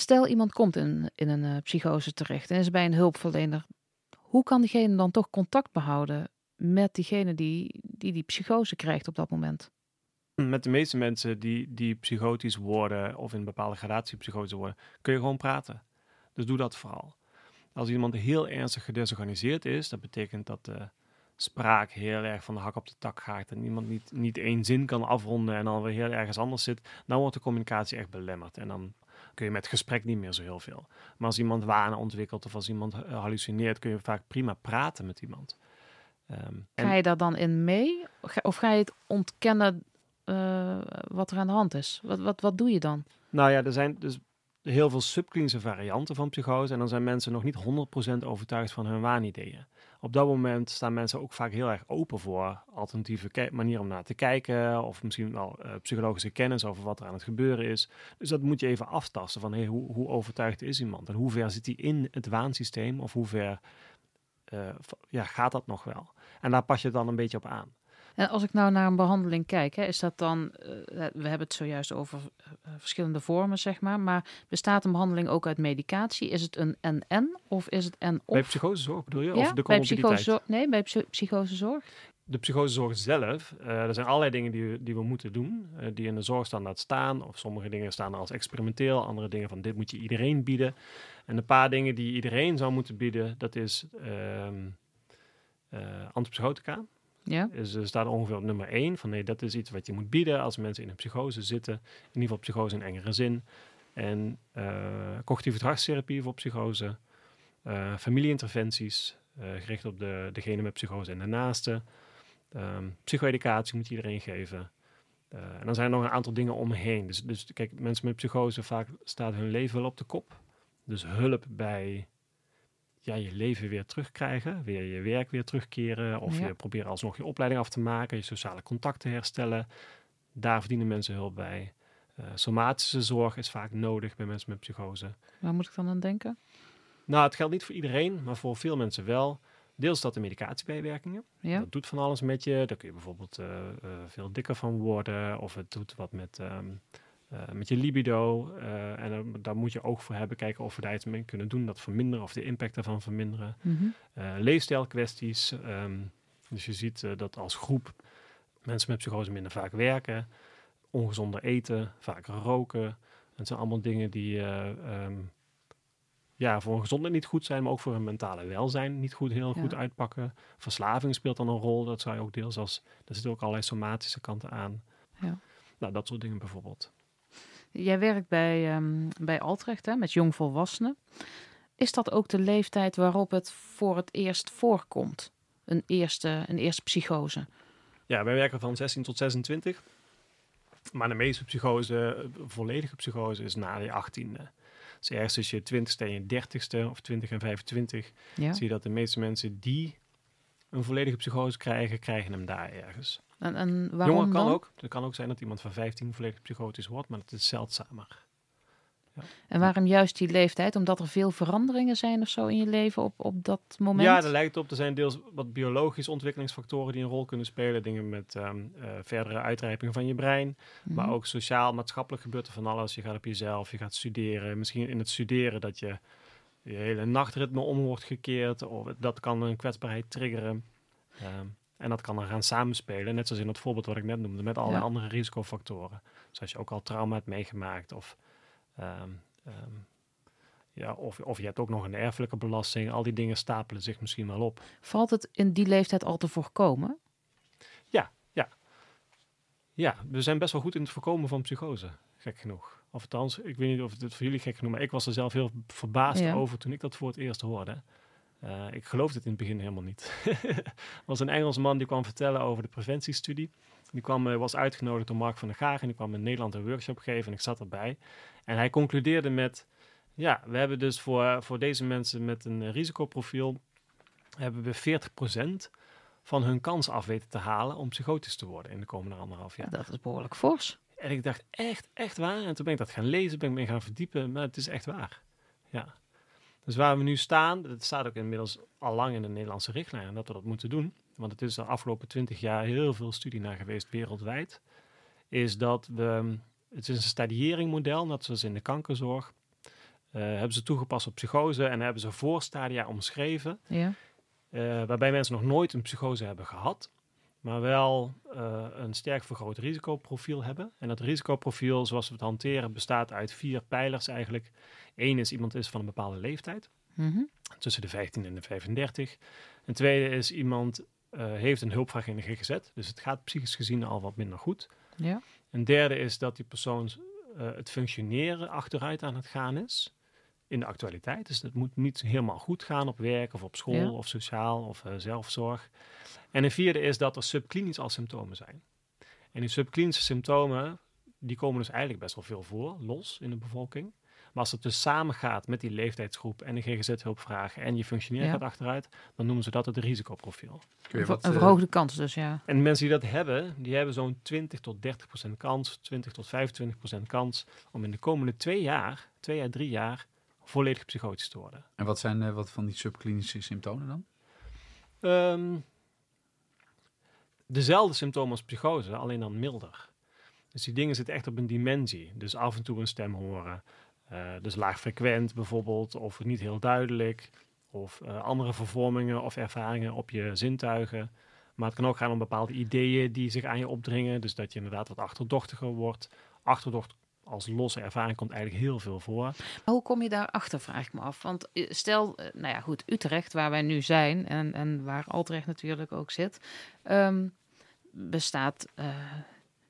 Stel iemand komt in, in een eh, psychose terecht en is bij een hulpverlener. Hoe kan diegene dan toch contact behouden met diegene die die, die psychose krijgt op dat moment? Met de meeste mensen die, die psychotisch worden of in een bepaalde gradatie psychotisch worden, kun je gewoon praten. Dus doe dat vooral. Als iemand heel ernstig gedesorganiseerd is, dat betekent dat de spraak heel erg van de hak op de tak gaat en iemand niet, niet één zin kan afronden en dan weer heel ergens anders zit, dan wordt de communicatie echt belemmerd. En dan kun je met gesprek niet meer zo heel veel. Maar als iemand wanen ontwikkelt of als iemand eh, hallucineert, kun je vaak prima praten met iemand. Ehm, Ga je daar dan in mee? Of ga je het ontkennen eh, wat er aan de hand is? Wat, wat, wat doe je dan? Nou ja, er zijn dus heel veel subklinische varianten van psychose. En dan zijn mensen nog niet 100% overtuigd van hun waanideeën. Op dat moment staan mensen ook vaak heel erg open voor alternatieve manieren om naar te kijken. Of misschien wel uh, psychologische kennis over wat er aan het gebeuren is. Dus dat moet je even aftasten van hoe, hoe overtuigd is iemand? En hoe ver zit hij in het waansysteem? Of hoe ver uh, ja, gaat dat nog wel? En daar pas je dan een beetje op aan. En als ik nou naar een behandeling kijk, hè, is dat dan, uh, we hebben het zojuist over uh, verschillende vormen, zeg maar, maar bestaat een behandeling ook uit medicatie? Is het een NN of is het N of? Bij psychosezorg bedoel je? Ja, of de bij psychosezorg? Nee, bij psy psychosezorg. De psychosezorg zelf, uh, er zijn allerlei dingen die, we, die we moeten doen, die in de zorgstandaard staan. Of sommige dingen staan als experimenteel, andere dingen van dit moet je iedereen bieden. En een paar dingen die iedereen zou moeten bieden, dat is ehm, antipsychotica. Ja. Dus er staat ongeveer op nummer 1 van nee, dat is iets wat je moet bieden als mensen in een psychose zitten. In ieder geval psychose in engere zin. En uh, cognitieve gedragstherapie voor psychose. Uh, familieinterventies, uh, gericht op de, degene met psychose en de naaste. Um, psycho-educatie moet iedereen geven. en dan zijn er nog een aantal dingen omheen. Dus, dus kijk, mensen met psychose, vaak staat hun leven wel op de kop. Dus hulp bij ja, je leven weer terugkrijgen, weer je werk weer terugkeren. Of je probeert alsnog je opleiding af te maken, je sociale contacten herstellen. Daar verdienen mensen hulp bij. Uh, somatische zorg is vaak nodig bij mensen met psychose. Waar moet ik dan aan denken? Nou, het geldt niet voor iedereen, maar voor veel mensen wel. Deels dat de medicatiebijwerkingen. Ja. Dat doet van alles met je. Daar kun je bijvoorbeeld uh, uh, veel dikker van worden. Of het doet wat met um, uh, met je libido. Uh, en daar moet je oog voor hebben, kijken of we daar iets mee kunnen doen, dat verminderen of de impact daarvan verminderen. Mm -hmm. leefstijlkwesties. Um, dus je ziet dat als groep mensen met psychose minder vaak werken, ongezonder eten, vaker roken. Dat zijn allemaal dingen die um, ja, voor hun gezondheid niet goed zijn, maar ook voor hun mentale welzijn niet goed, heel ja. goed uitpakken. Verslaving speelt dan een rol, dat zou je ook deels als, er zitten ook allerlei somatische kanten aan. Ja. Nou, dat soort dingen bijvoorbeeld. Jij werkt bij, um, bij Altrecht hè, met jongvolwassenen. Is dat ook de leeftijd waarop het voor het eerst voorkomt? Een eerste, een eerste psychose? Ja, wij werken van 16 tot 26. Maar de meeste psychose, volledige psychose, is na je 18e. Dus ergens tussen je 20ste en je 30ste, of 20 en 25, ja. zie je dat de meeste mensen die een volledige psychose krijgen, krijgen hem daar ergens. En, en waarom Jongen kan dan? ook. Het kan ook zijn dat iemand van 15 volledig psychotisch wordt, maar het is zeldzamer. Ja. En waarom juist die leeftijd? Omdat er veel veranderingen zijn of zo in je leven op, op dat moment? Ja, er lijkt op. Er zijn deels wat biologische ontwikkelingsfactoren die een rol kunnen spelen. Dingen met um, uh, verdere uitrijping van je brein. Mm Mhm. -hmm. Maar ook sociaal, maatschappelijk gebeurt er van alles. Je gaat op jezelf, je gaat studeren. Misschien in het studeren dat je je hele nachtritme om wordt gekeerd. Of dat kan een kwetsbaarheid triggeren. Um, en dat kan dan gaan samenspelen, net zoals in het voorbeeld wat ik net noemde, met allerlei Ja. andere risicofactoren. Dus als je ook al trauma hebt meegemaakt, of, um, um, ja, of, of je hebt ook nog een erfelijke belasting, al die dingen stapelen zich misschien wel op. Valt het in die leeftijd al te voorkomen? Ja, ja. Ja, we zijn best wel goed in het voorkomen van psychose, gek genoeg. Of althans, ik weet niet of het voor jullie gek genoeg, maar ik was er zelf heel verbaasd Ja. over toen ik dat voor het eerst hoorde. Uh, ik geloofde het in het begin helemaal niet. er was een Engelsman die kwam vertellen over de preventiestudie. Die kwam, uh, was uitgenodigd door Mark van der Gaag en die kwam in Nederland een workshop geven en ik zat erbij. En hij concludeerde met, ja, we hebben dus voor, voor deze mensen met een risicoprofiel, hebben we 40% van hun kans af weten te halen om psychotisch te worden in de komende anderhalf jaar. Ja, dat is behoorlijk fors. En ik dacht, echt, echt waar? En toen ben ik dat gaan lezen, ben ik me gaan verdiepen, maar het is echt waar. Ja. Dus waar we nu staan, dat staat ook inmiddels al lang in de Nederlandse richtlijnen dat we dat moeten doen. Want het is de afgelopen twintig jaar heel veel studie naar geweest wereldwijd. Is dat we, het is een stadieringmodel, net zoals in de kankerzorg. Uh, hebben ze toegepast op psychose en hebben ze voorstadia omschreven. Ja. Uh, waarbij mensen nog nooit een psychose hebben gehad. Maar wel uh, een sterk vergroot risicoprofiel hebben. En dat risicoprofiel, zoals we het hanteren, bestaat uit vier pijlers eigenlijk. Eén is iemand is van een bepaalde leeftijd, mm -hmm. tussen de 15 en de 35. Een tweede is iemand uh, heeft een hulpvraag in de GGZ, dus het gaat psychisch gezien al wat minder goed. Ja. Een derde is dat die persoon uh, het functioneren achteruit aan het gaan is in de actualiteit. Dus het moet niet helemaal goed gaan op werk of op school Ja. of sociaal of uh, zelfzorg. En een vierde is dat er subklinisch al symptomen zijn. En die subklinische symptomen, die komen dus eigenlijk best wel veel voor, los in de bevolking. Maar als het dus samen gaat met die leeftijdsgroep en de GGZ-hulpvraag en je functioneren Ja. gaat achteruit, dan noemen ze dat het risicoprofiel. Kun je Een wat, een eh, verhoogde kans dus, ja. En de mensen die dat hebben, die hebben zo'n 20 tot 30 procent kans, 20 tot 25 procent kans om in de komende twee jaar, twee jaar, drie jaar, volledig psychotisch te worden. en wat zijn eh, wat van die subklinische symptomen dan? Ehm, dezelfde symptomen als psychose, alleen dan milder. Dus die dingen zitten echt op een dimensie. Dus af en toe een stem horen. eh, dus laag frequent bijvoorbeeld, of niet heel duidelijk. Of eh, andere vervormingen of ervaringen op je zintuigen. Maar het kan ook gaan om bepaalde ideeën die zich aan je opdringen. Dus dat je inderdaad wat achterdochtiger wordt. Achterdocht als losse ervaring komt eigenlijk heel veel voor. Maar hoe kom je daarachter, vraag ik me af. Want eh, stel, eh, nou ja goed, Utrecht, waar wij nu zijn en, en waar Altrecht natuurlijk ook zit, ehm, bestaat eh,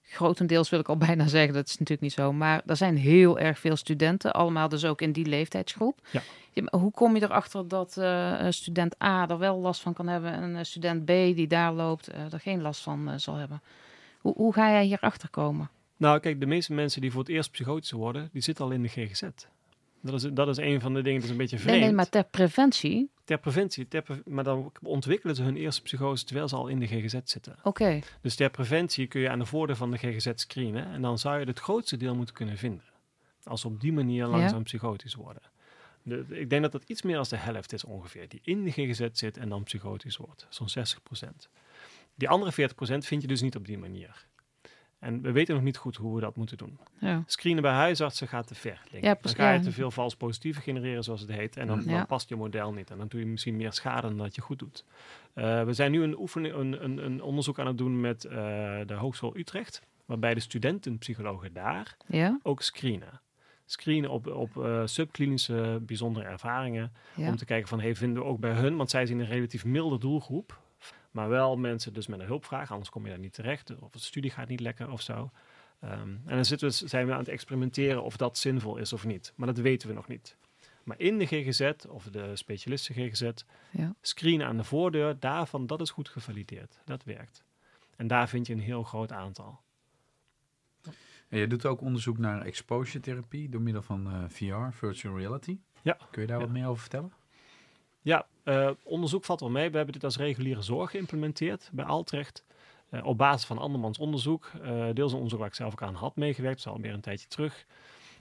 grotendeels, wil ik al bijna zeggen, dat is natuurlijk niet zo, maar er zijn heel erg veel studenten, allemaal dus ook in die leeftijdsgroep. Ja. hoe kom je erachter dat student A er wel last van kan hebben en student B die daar loopt eh, er geen last van zal hebben? Hoe, hoe ga jij hierachter komen? Nou, kijk, de meeste mensen die voor het eerst psychotisch worden, die zitten al in de GGZ. Dat is, dat is een van de dingen, dat is een beetje vreemd. Nee, nee, maar ter preventie. Ter preventie, ter pre- maar dan ontwikkelen ze hun eerste psychose terwijl ze al in de GGZ zitten. Oké, Dus ter preventie kun je aan de voordeur van de GGZ screenen en dan zou je het grootste deel moeten kunnen vinden. Als ze op die manier langzaam psychotisch worden. De, de- ik denk dat dat iets meer dan de helft is ongeveer, die in de GGZ zit en dan psychotisch wordt. Zo'n 60% Die andere 40% vind je dus niet op die manier. En we weten nog niet goed hoe we dat moeten doen. ja. Screenen bij huisartsen gaat te ver. Ja. Dan ga je te veel vals positieve genereren, zoals het heet. En dan, Ja. dan past je model niet. En dan doe je misschien meer schade dan dat je goed doet. Eh, we zijn nu een, oefening, een, een, een onderzoek aan het doen met eh, de Hogeschool Utrecht. Waarbij de studentenpsychologen daar ook screenen. Screenen op, op eh, subklinische bijzondere ervaringen. ja. Om te kijken van, hey, vinden we ook bij hun, want zij zijn een relatief milde doelgroep. Maar wel mensen dus met een hulpvraag, anders kom je daar niet terecht. Of de studie gaat niet lekker of zo. Ehm, en dan zitten we, zijn we aan het experimenteren of dat zinvol is of niet. Maar dat weten we nog niet. Maar in de GGZ of de specialisten GGZ, Ja. screenen aan de voordeur, daarvan, dat is goed gevalideerd. Dat werkt. En daar vind je een heel groot aantal. En je doet ook onderzoek naar exposure therapie door middel van eh, VR, virtual reality. Ja. Kun je daar Ja. wat meer over vertellen? Ja, eh, onderzoek valt wel mee. We hebben dit als reguliere zorg geïmplementeerd bij Altrecht. Eh, op basis van andermans onderzoek. eh, deels een onderzoek waar ik zelf ook aan had meegewerkt. Dat is alweer een tijdje terug.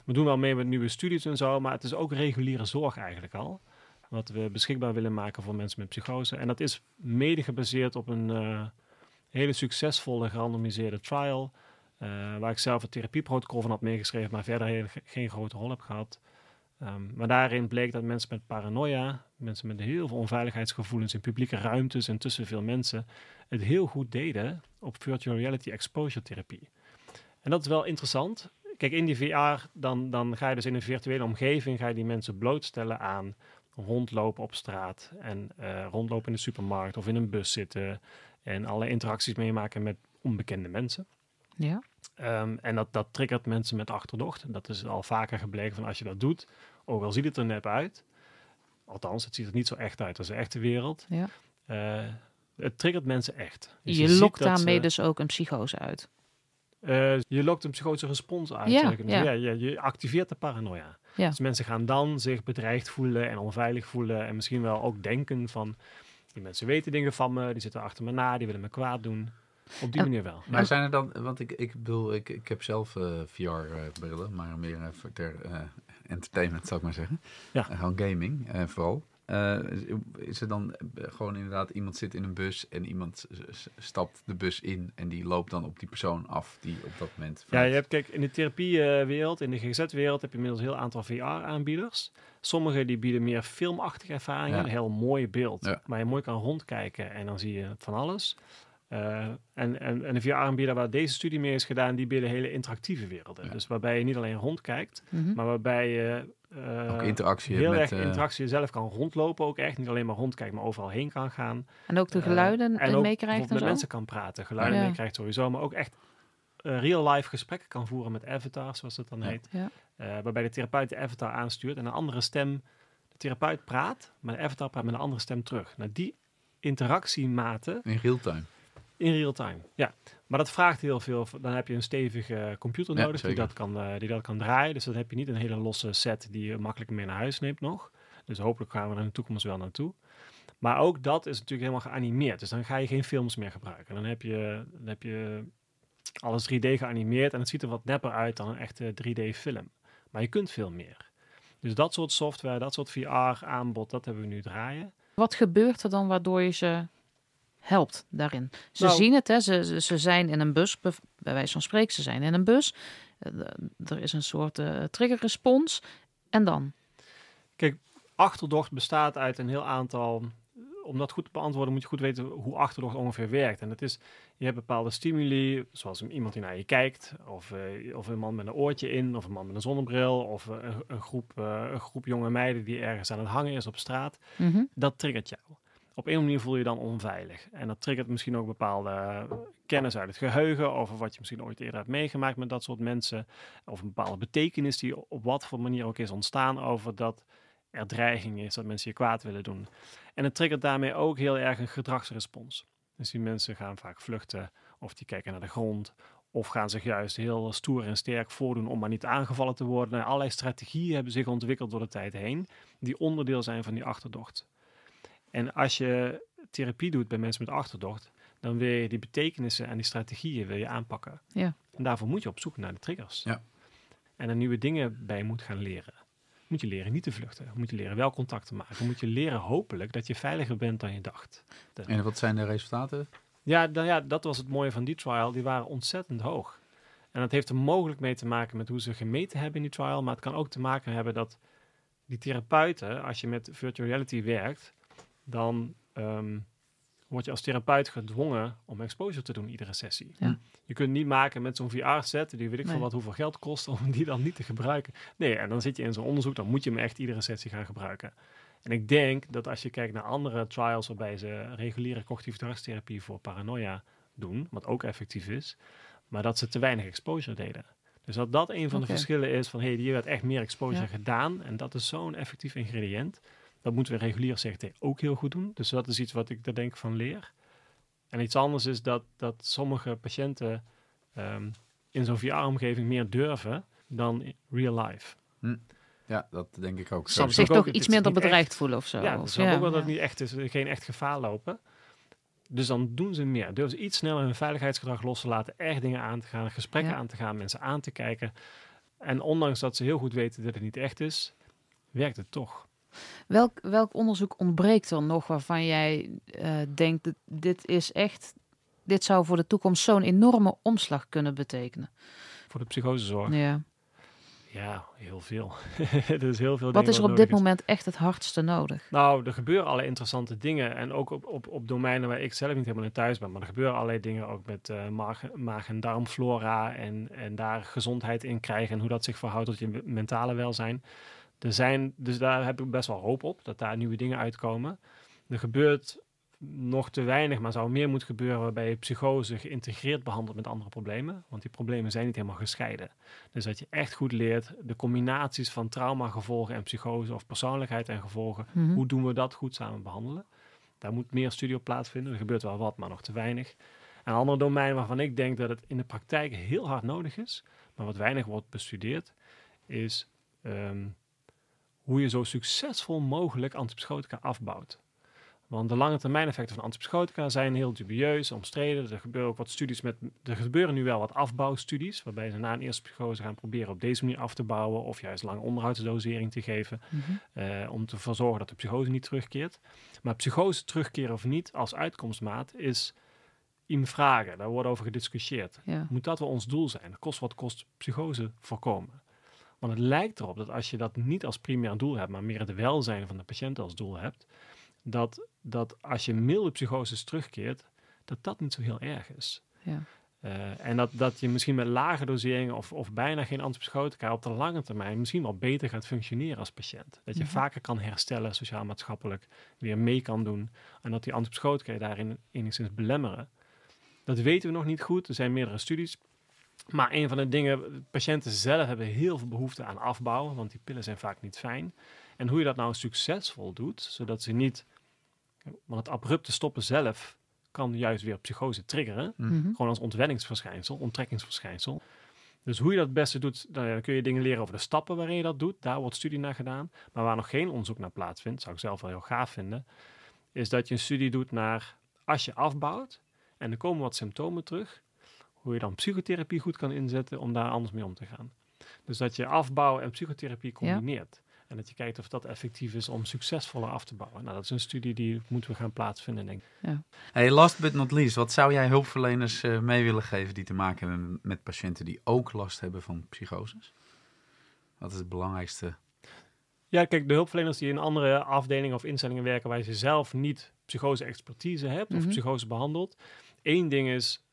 We doen wel mee met nieuwe studies en zo. Maar het is ook reguliere zorg eigenlijk al. Wat we beschikbaar willen maken voor mensen met psychose. En dat is mede gebaseerd op een hele succesvolle gerandomiseerde trial. waar ik zelf het therapieprotocol van had meegeschreven. Maar verder geen grote rol heb gehad. Ehm, maar daarin bleek dat mensen met paranoia, mensen met heel veel onveiligheidsgevoelens in publieke ruimtes en tussen veel mensen, het heel goed deden op virtual reality exposure therapie. En dat is wel interessant. Kijk, in die VR, dan, dan ga je dus in een virtuele omgeving, ga je die mensen blootstellen aan rondlopen op straat en eh, rondlopen in de supermarkt of in een bus zitten en alle interacties meemaken met onbekende mensen. ja. Ehm, en dat, dat triggert mensen met achterdocht. Dat is al vaker gebleken van als je dat doet, ook al ziet het er nep uit. Althans, het ziet er niet zo echt uit als de echte wereld. Ja. Eh, het triggert mensen echt. Dus Je, lokt daarmee ze- dus ook een psychose uit. eh, je lokt een psychotische respons uit. Ja, ja, je, je activeert de paranoia. Ja. Dus mensen gaan dan zich bedreigd voelen en onveilig voelen. En misschien wel ook denken van... Die mensen weten dingen van me, die zitten achter me na, die willen me kwaad doen. Op die En- manier wel. Maar zijn er dan, want ik, ik bedoel, ik, ik heb zelf VR-brillen, maar meer eh, voor ter eh, entertainment zou ik maar zeggen. Ja. Eh, gewoon gaming, eh, vooral. Eh, is er dan eh, gewoon inderdaad iemand zit in een bus en iemand stapt de bus in en die loopt dan op die persoon af die op dat moment. Ja, je hebt, kijk, in de therapiewereld, in de GZ-wereld, heb je inmiddels een heel aantal VR-aanbieders. Sommige die bieden meer filmachtige ervaringen, Ja. een heel mooi beeld, Ja. waar je mooi kan rondkijken en dan zie je van alles. Eh, en, en, en de VR-aanbieder waar deze studie mee is gedaan, die bieden hele interactieve werelden. Ja. Dus waarbij je niet alleen rondkijkt, Mhm. maar waarbij je eh, ook interactie heel met, erg eh, interactie zelf kan rondlopen ook echt. Niet alleen maar rondkijken, maar overal heen kan gaan. En ook de geluiden en uh, ook meekrijgt en met zo? mensen kan praten, geluiden Ja. meekrijgt sowieso, maar ook echt real-life gesprekken kan voeren met avatars, zoals het dan Ja. heet. Ja. Eh, waarbij de therapeut de avatar aanstuurt en een andere stem, de therapeut praat, maar de avatar praat met een andere stem terug. Nou, die interactiematen, in real time. In real time, ja. Maar dat vraagt heel veel. Dan heb je een stevige computer Ja, nodig die dat, kan, eh, die dat kan draaien. Dus dan heb je niet een hele losse set die je makkelijk mee naar huis neemt nog. Dus hopelijk gaan we er in de toekomst wel naartoe. Maar ook dat is natuurlijk helemaal geanimeerd. Dus dan ga je geen films meer gebruiken. Dan heb je, dan heb je alles 3D geanimeerd en het ziet er wat nepper uit dan een echte 3D-film. Maar je kunt veel meer. Dus dat soort software, dat soort VR-aanbod, dat hebben we nu draaien. Wat gebeurt er dan waardoor je ze helpt daarin? Ze Nou- zien het, hè? Ze, ze, zijn in een bus, bij wijze van spreken, ze zijn in een bus. Eh, er is een soort eh triggerrespons. En dan? Achterdocht bestaat uit een heel aantal. Om dat goed te beantwoorden moet je goed weten hoe achterdocht ongeveer werkt. En dat is, je hebt bepaalde stimuli, zoals een- iemand die naar je kijkt, of, eh, of een man met een oortje in, of een man met een zonnebril, of een, een groep, een groep jonge meiden die ergens aan het hangen is op straat. Mhm. Dat triggert jou. Op een manier voel je je dan onveilig. En dat triggert misschien ook bepaalde eh, kennis uit het geheugen, over wat je misschien ooit eerder hebt meegemaakt met dat soort mensen, of een bepaalde betekenis die op wat voor manier ook is ontstaan over dat er dreiging is, dat mensen je kwaad willen doen. En het triggert daarmee ook heel erg een gedragsrespons. Dus die mensen gaan vaak vluchten, of die kijken naar de grond, of gaan zich juist heel stoer en sterk voordoen om maar niet aangevallen te worden. Allerlei strategieën hebben zich ontwikkeld door de tijd heen, die onderdeel zijn van die achterdocht. En als je therapie doet bij mensen met achterdocht, dan wil je die betekenissen en die strategieën wil je aanpakken. Ja. En daarvoor moet je op zoek naar de triggers. Ja. En er nieuwe dingen bij moet gaan leren. Moet je leren niet te vluchten. Moet je leren wel contact te maken. Moet je leren hopelijk dat je veiliger bent dan je dacht. En wat zijn de resultaten? Ja, nou ja, dat was het mooie van die trial. Die waren ontzettend hoog. En dat heeft er mogelijk mee te maken met hoe ze gemeten hebben in die trial. Maar het kan ook te maken hebben dat die therapeuten, als je met virtual reality werkt, dan ehm, word je als therapeut gedwongen om exposure te doen iedere sessie. Ja. Je kunt niet maken met zo'n VR-set, die weet ik Nee. veel wat hoeveel geld kost, om die dan niet te gebruiken. Nee, en dan zit je in zo'n onderzoek, dan moet je hem echt iedere sessie gaan gebruiken. En ik denk dat als je kijkt naar andere trials waarbij ze reguliere cognitieve gedragstherapie voor paranoia doen, wat ook effectief is, maar dat ze te weinig exposure deden. Dus dat dat een van de verschillen is van, hé, hey, hier werd echt meer exposure Ja. gedaan en dat is zo'n effectief ingrediënt. Dat moeten we regulier CGT ook heel goed doen. Dus dat is iets wat ik daar denk van leer. En iets anders is dat, dat sommige patiënten ehm, in zo'n VR-omgeving meer durven dan in real life. Ja, dat denk ik ook. Soms Zo- Zich ook toch iets minder bedreigd voelen of zo. Ja, snap ook wel dat het niet echt is, geen echt gevaar lopen. Dus dan doen ze meer. Durven ze iets sneller hun veiligheidsgedrag los te laten, echt dingen aan te gaan, gesprekken Ja. aan te gaan, mensen aan te kijken. En ondanks dat ze heel goed weten dat het niet echt is, werkt het toch. Welk, welk onderzoek ontbreekt er nog waarvan jij eh, denkt, dat dit is echt, dit zou voor de toekomst zo'n enorme omslag kunnen betekenen? Voor de psychosezorg. Ja. Ja, heel veel. er is heel veel Wat is er op dit moment echt het hardste nodig? Nou, er gebeuren allerlei interessante dingen. En ook op, op, op domeinen waar ik zelf niet helemaal in thuis ben. Maar er gebeuren allerlei dingen ook met eh, maag, maag- en darmflora. En, en daar gezondheid in krijgen. En hoe dat zich verhoudt tot je me- mentale welzijn. Er zijn, dus daar heb ik best wel hoop op. Dat daar nieuwe dingen uitkomen. Er gebeurt nog te weinig, maar zou meer moeten gebeuren. Waarbij je psychose geïntegreerd behandelt met andere problemen. Want die problemen zijn niet helemaal gescheiden. Dus dat je echt goed leert de combinaties van traumagevolgen en psychose. Of persoonlijkheid en gevolgen. Mhm. Hoe doen we dat goed samen behandelen? Daar moet meer studie op plaatsvinden. Er gebeurt wel wat, maar nog te weinig. Een ander domein waarvan ik denk dat het in de praktijk heel hard nodig is, maar wat weinig wordt bestudeerd, is ehm, hoe je zo succesvol mogelijk antipsychotica afbouwt. Want de lange termijn effecten van antipsychotica zijn heel dubieus, omstreden. Er gebeuren ook wat studies met. Er gebeuren nu wel wat afbouwstudies, waarbij ze na een eerste psychose gaan proberen op deze manier af te bouwen, of juist lange onderhoudsdosering te geven. Eh, om te zorgen dat de psychose niet terugkeert. Maar psychose terugkeren of niet als uitkomstmaat is in vragen. Daar wordt over gediscussieerd. Ja. Moet dat wel ons doel zijn? Kost wat kost psychose voorkomen? Want het lijkt erop dat als je dat niet als primair doel hebt, maar meer het welzijn van de patiënt als doel hebt, dat, dat als je milde psychoses terugkeert, dat dat niet zo heel erg is. Ja. Eh, en dat, dat je misschien met lage doseringen of, of bijna geen antipsychotica op de lange termijn misschien wel beter gaat functioneren als patiënt. Dat je Mhm. vaker kan herstellen, sociaal-maatschappelijk, weer mee kan doen. En dat die antipsychotica je daarin enigszins belemmeren. Dat weten we nog niet goed. Er zijn meerdere studies. Maar een van de dingen, patiënten zelf hebben heel veel behoefte aan afbouwen, want die pillen zijn vaak niet fijn. En hoe je dat nou succesvol doet, zodat ze niet, want het abrupte stoppen zelf kan juist weer psychose triggeren. Mhm. Gewoon als ontwenningsverschijnsel, onttrekkingsverschijnsel. Dus hoe je dat het beste doet, dan dan kun je dingen leren over de stappen waarin je dat doet. Daar wordt studie naar gedaan. Maar waar nog geen onderzoek naar plaatsvindt, zou ik zelf wel heel gaaf vinden, is dat je een studie doet naar als je afbouwt en er komen wat symptomen terug, hoe je dan psychotherapie goed kan inzetten om daar anders mee om te gaan. Dus dat je afbouw en psychotherapie combineert. En dat je kijkt of dat effectief is om succesvoller af te bouwen. Nou, dat is een studie die moeten we gaan plaatsvinden, denk ik. Hey, last but not least, wat zou jij hulpverleners eh, mee willen geven die te maken hebben met patiënten die ook last hebben van psychoses? Wat is het belangrijkste? Ja, kijk, de hulpverleners die in andere afdelingen of instellingen werken waar je zelf niet psychose-expertise hebt of Mhm. psychose behandelt. Eén ding is,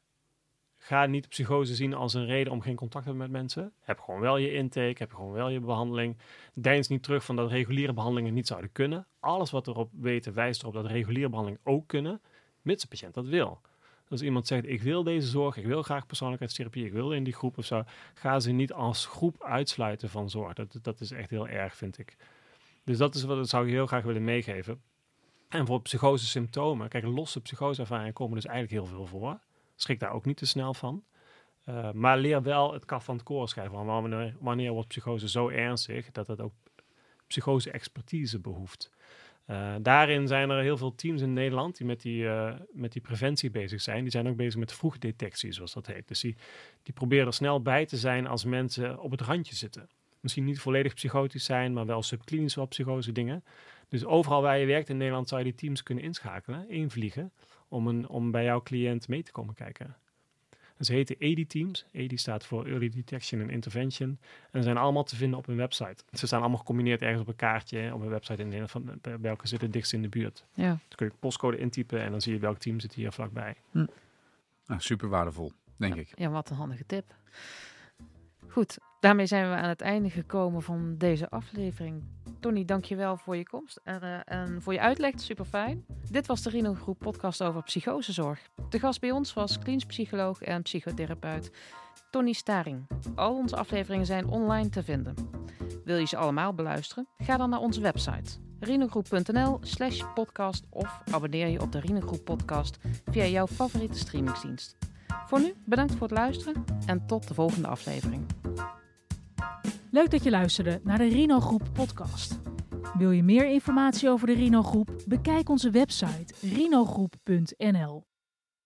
ga niet psychose zien als een reden om geen contact te hebben met mensen. Heb gewoon wel je intake, heb gewoon wel je behandeling. Deins niet terug van dat reguliere behandelingen niet zouden kunnen. Alles wat erop weten wijst erop dat reguliere behandelingen ook kunnen, mits de patiënt dat wil. Als iemand zegt, ik wil deze zorg, ik wil graag persoonlijkheidstherapie, ik wil in die groep of zo, ga ze niet als groep uitsluiten van zorg. Dat, dat is echt heel erg, vind ik. Dus dat is wat dat zou ik heel graag willen meegeven. En voor psychose symptomen, kijk, losse psychoseervaringen komen dus eigenlijk heel veel voor. Schrik daar ook niet te snel van. Uh, maar leer wel het kaf van het koren schrijven. Wanneer, wanneer wordt psychose zo ernstig dat het ook psychose-expertise behoeft. Uh, daarin zijn er heel veel teams in Nederland die met die, uh, met die preventie bezig zijn. Die zijn ook bezig met vroegdetectie, zoals dat heet. Dus die, die proberen er snel bij te zijn als mensen op het randje zitten. Misschien niet volledig psychotisch zijn, maar wel subklinisch wel psychose dingen. Dus overal waar je werkt in Nederland zou je die teams kunnen inschakelen, invliegen, om, een, om bij jouw cliënt mee te komen kijken. En ze heten EDI-teams. EDI staat voor Early Detection and Intervention. En ze zijn allemaal te vinden op hun website. Ze staan allemaal gecombineerd ergens op een kaartje op een website in Nederland van welke zit het dichtst in de buurt. Ja. Dan kun je postcode intypen en dan zie je welk team zit hier vlakbij. Hm. Nou, super waardevol, denk ja, ik. Ja, wat een handige tip. Goed, daarmee zijn we aan het einde gekomen van deze aflevering. Tony, dankjewel voor je komst en, uh, en voor je uitleg. Super fijn. Dit was de Rino Groep podcast over psychosezorg. De gast bij ons was klinisch psycholoog en psychotherapeut Tony Staring. Al onze afleveringen zijn online te vinden. Wil je ze allemaal beluisteren? Ga dan naar onze website rinogroep.nl slash podcast of abonneer je op de Rino Groep podcast via jouw favoriete streamingsdienst. Voor nu, bedankt voor het luisteren en tot de volgende aflevering. Leuk dat je luisterde naar de Rino Groep podcast. Wil je meer informatie over de Rino Groep? Bekijk onze website rinogroep.nl.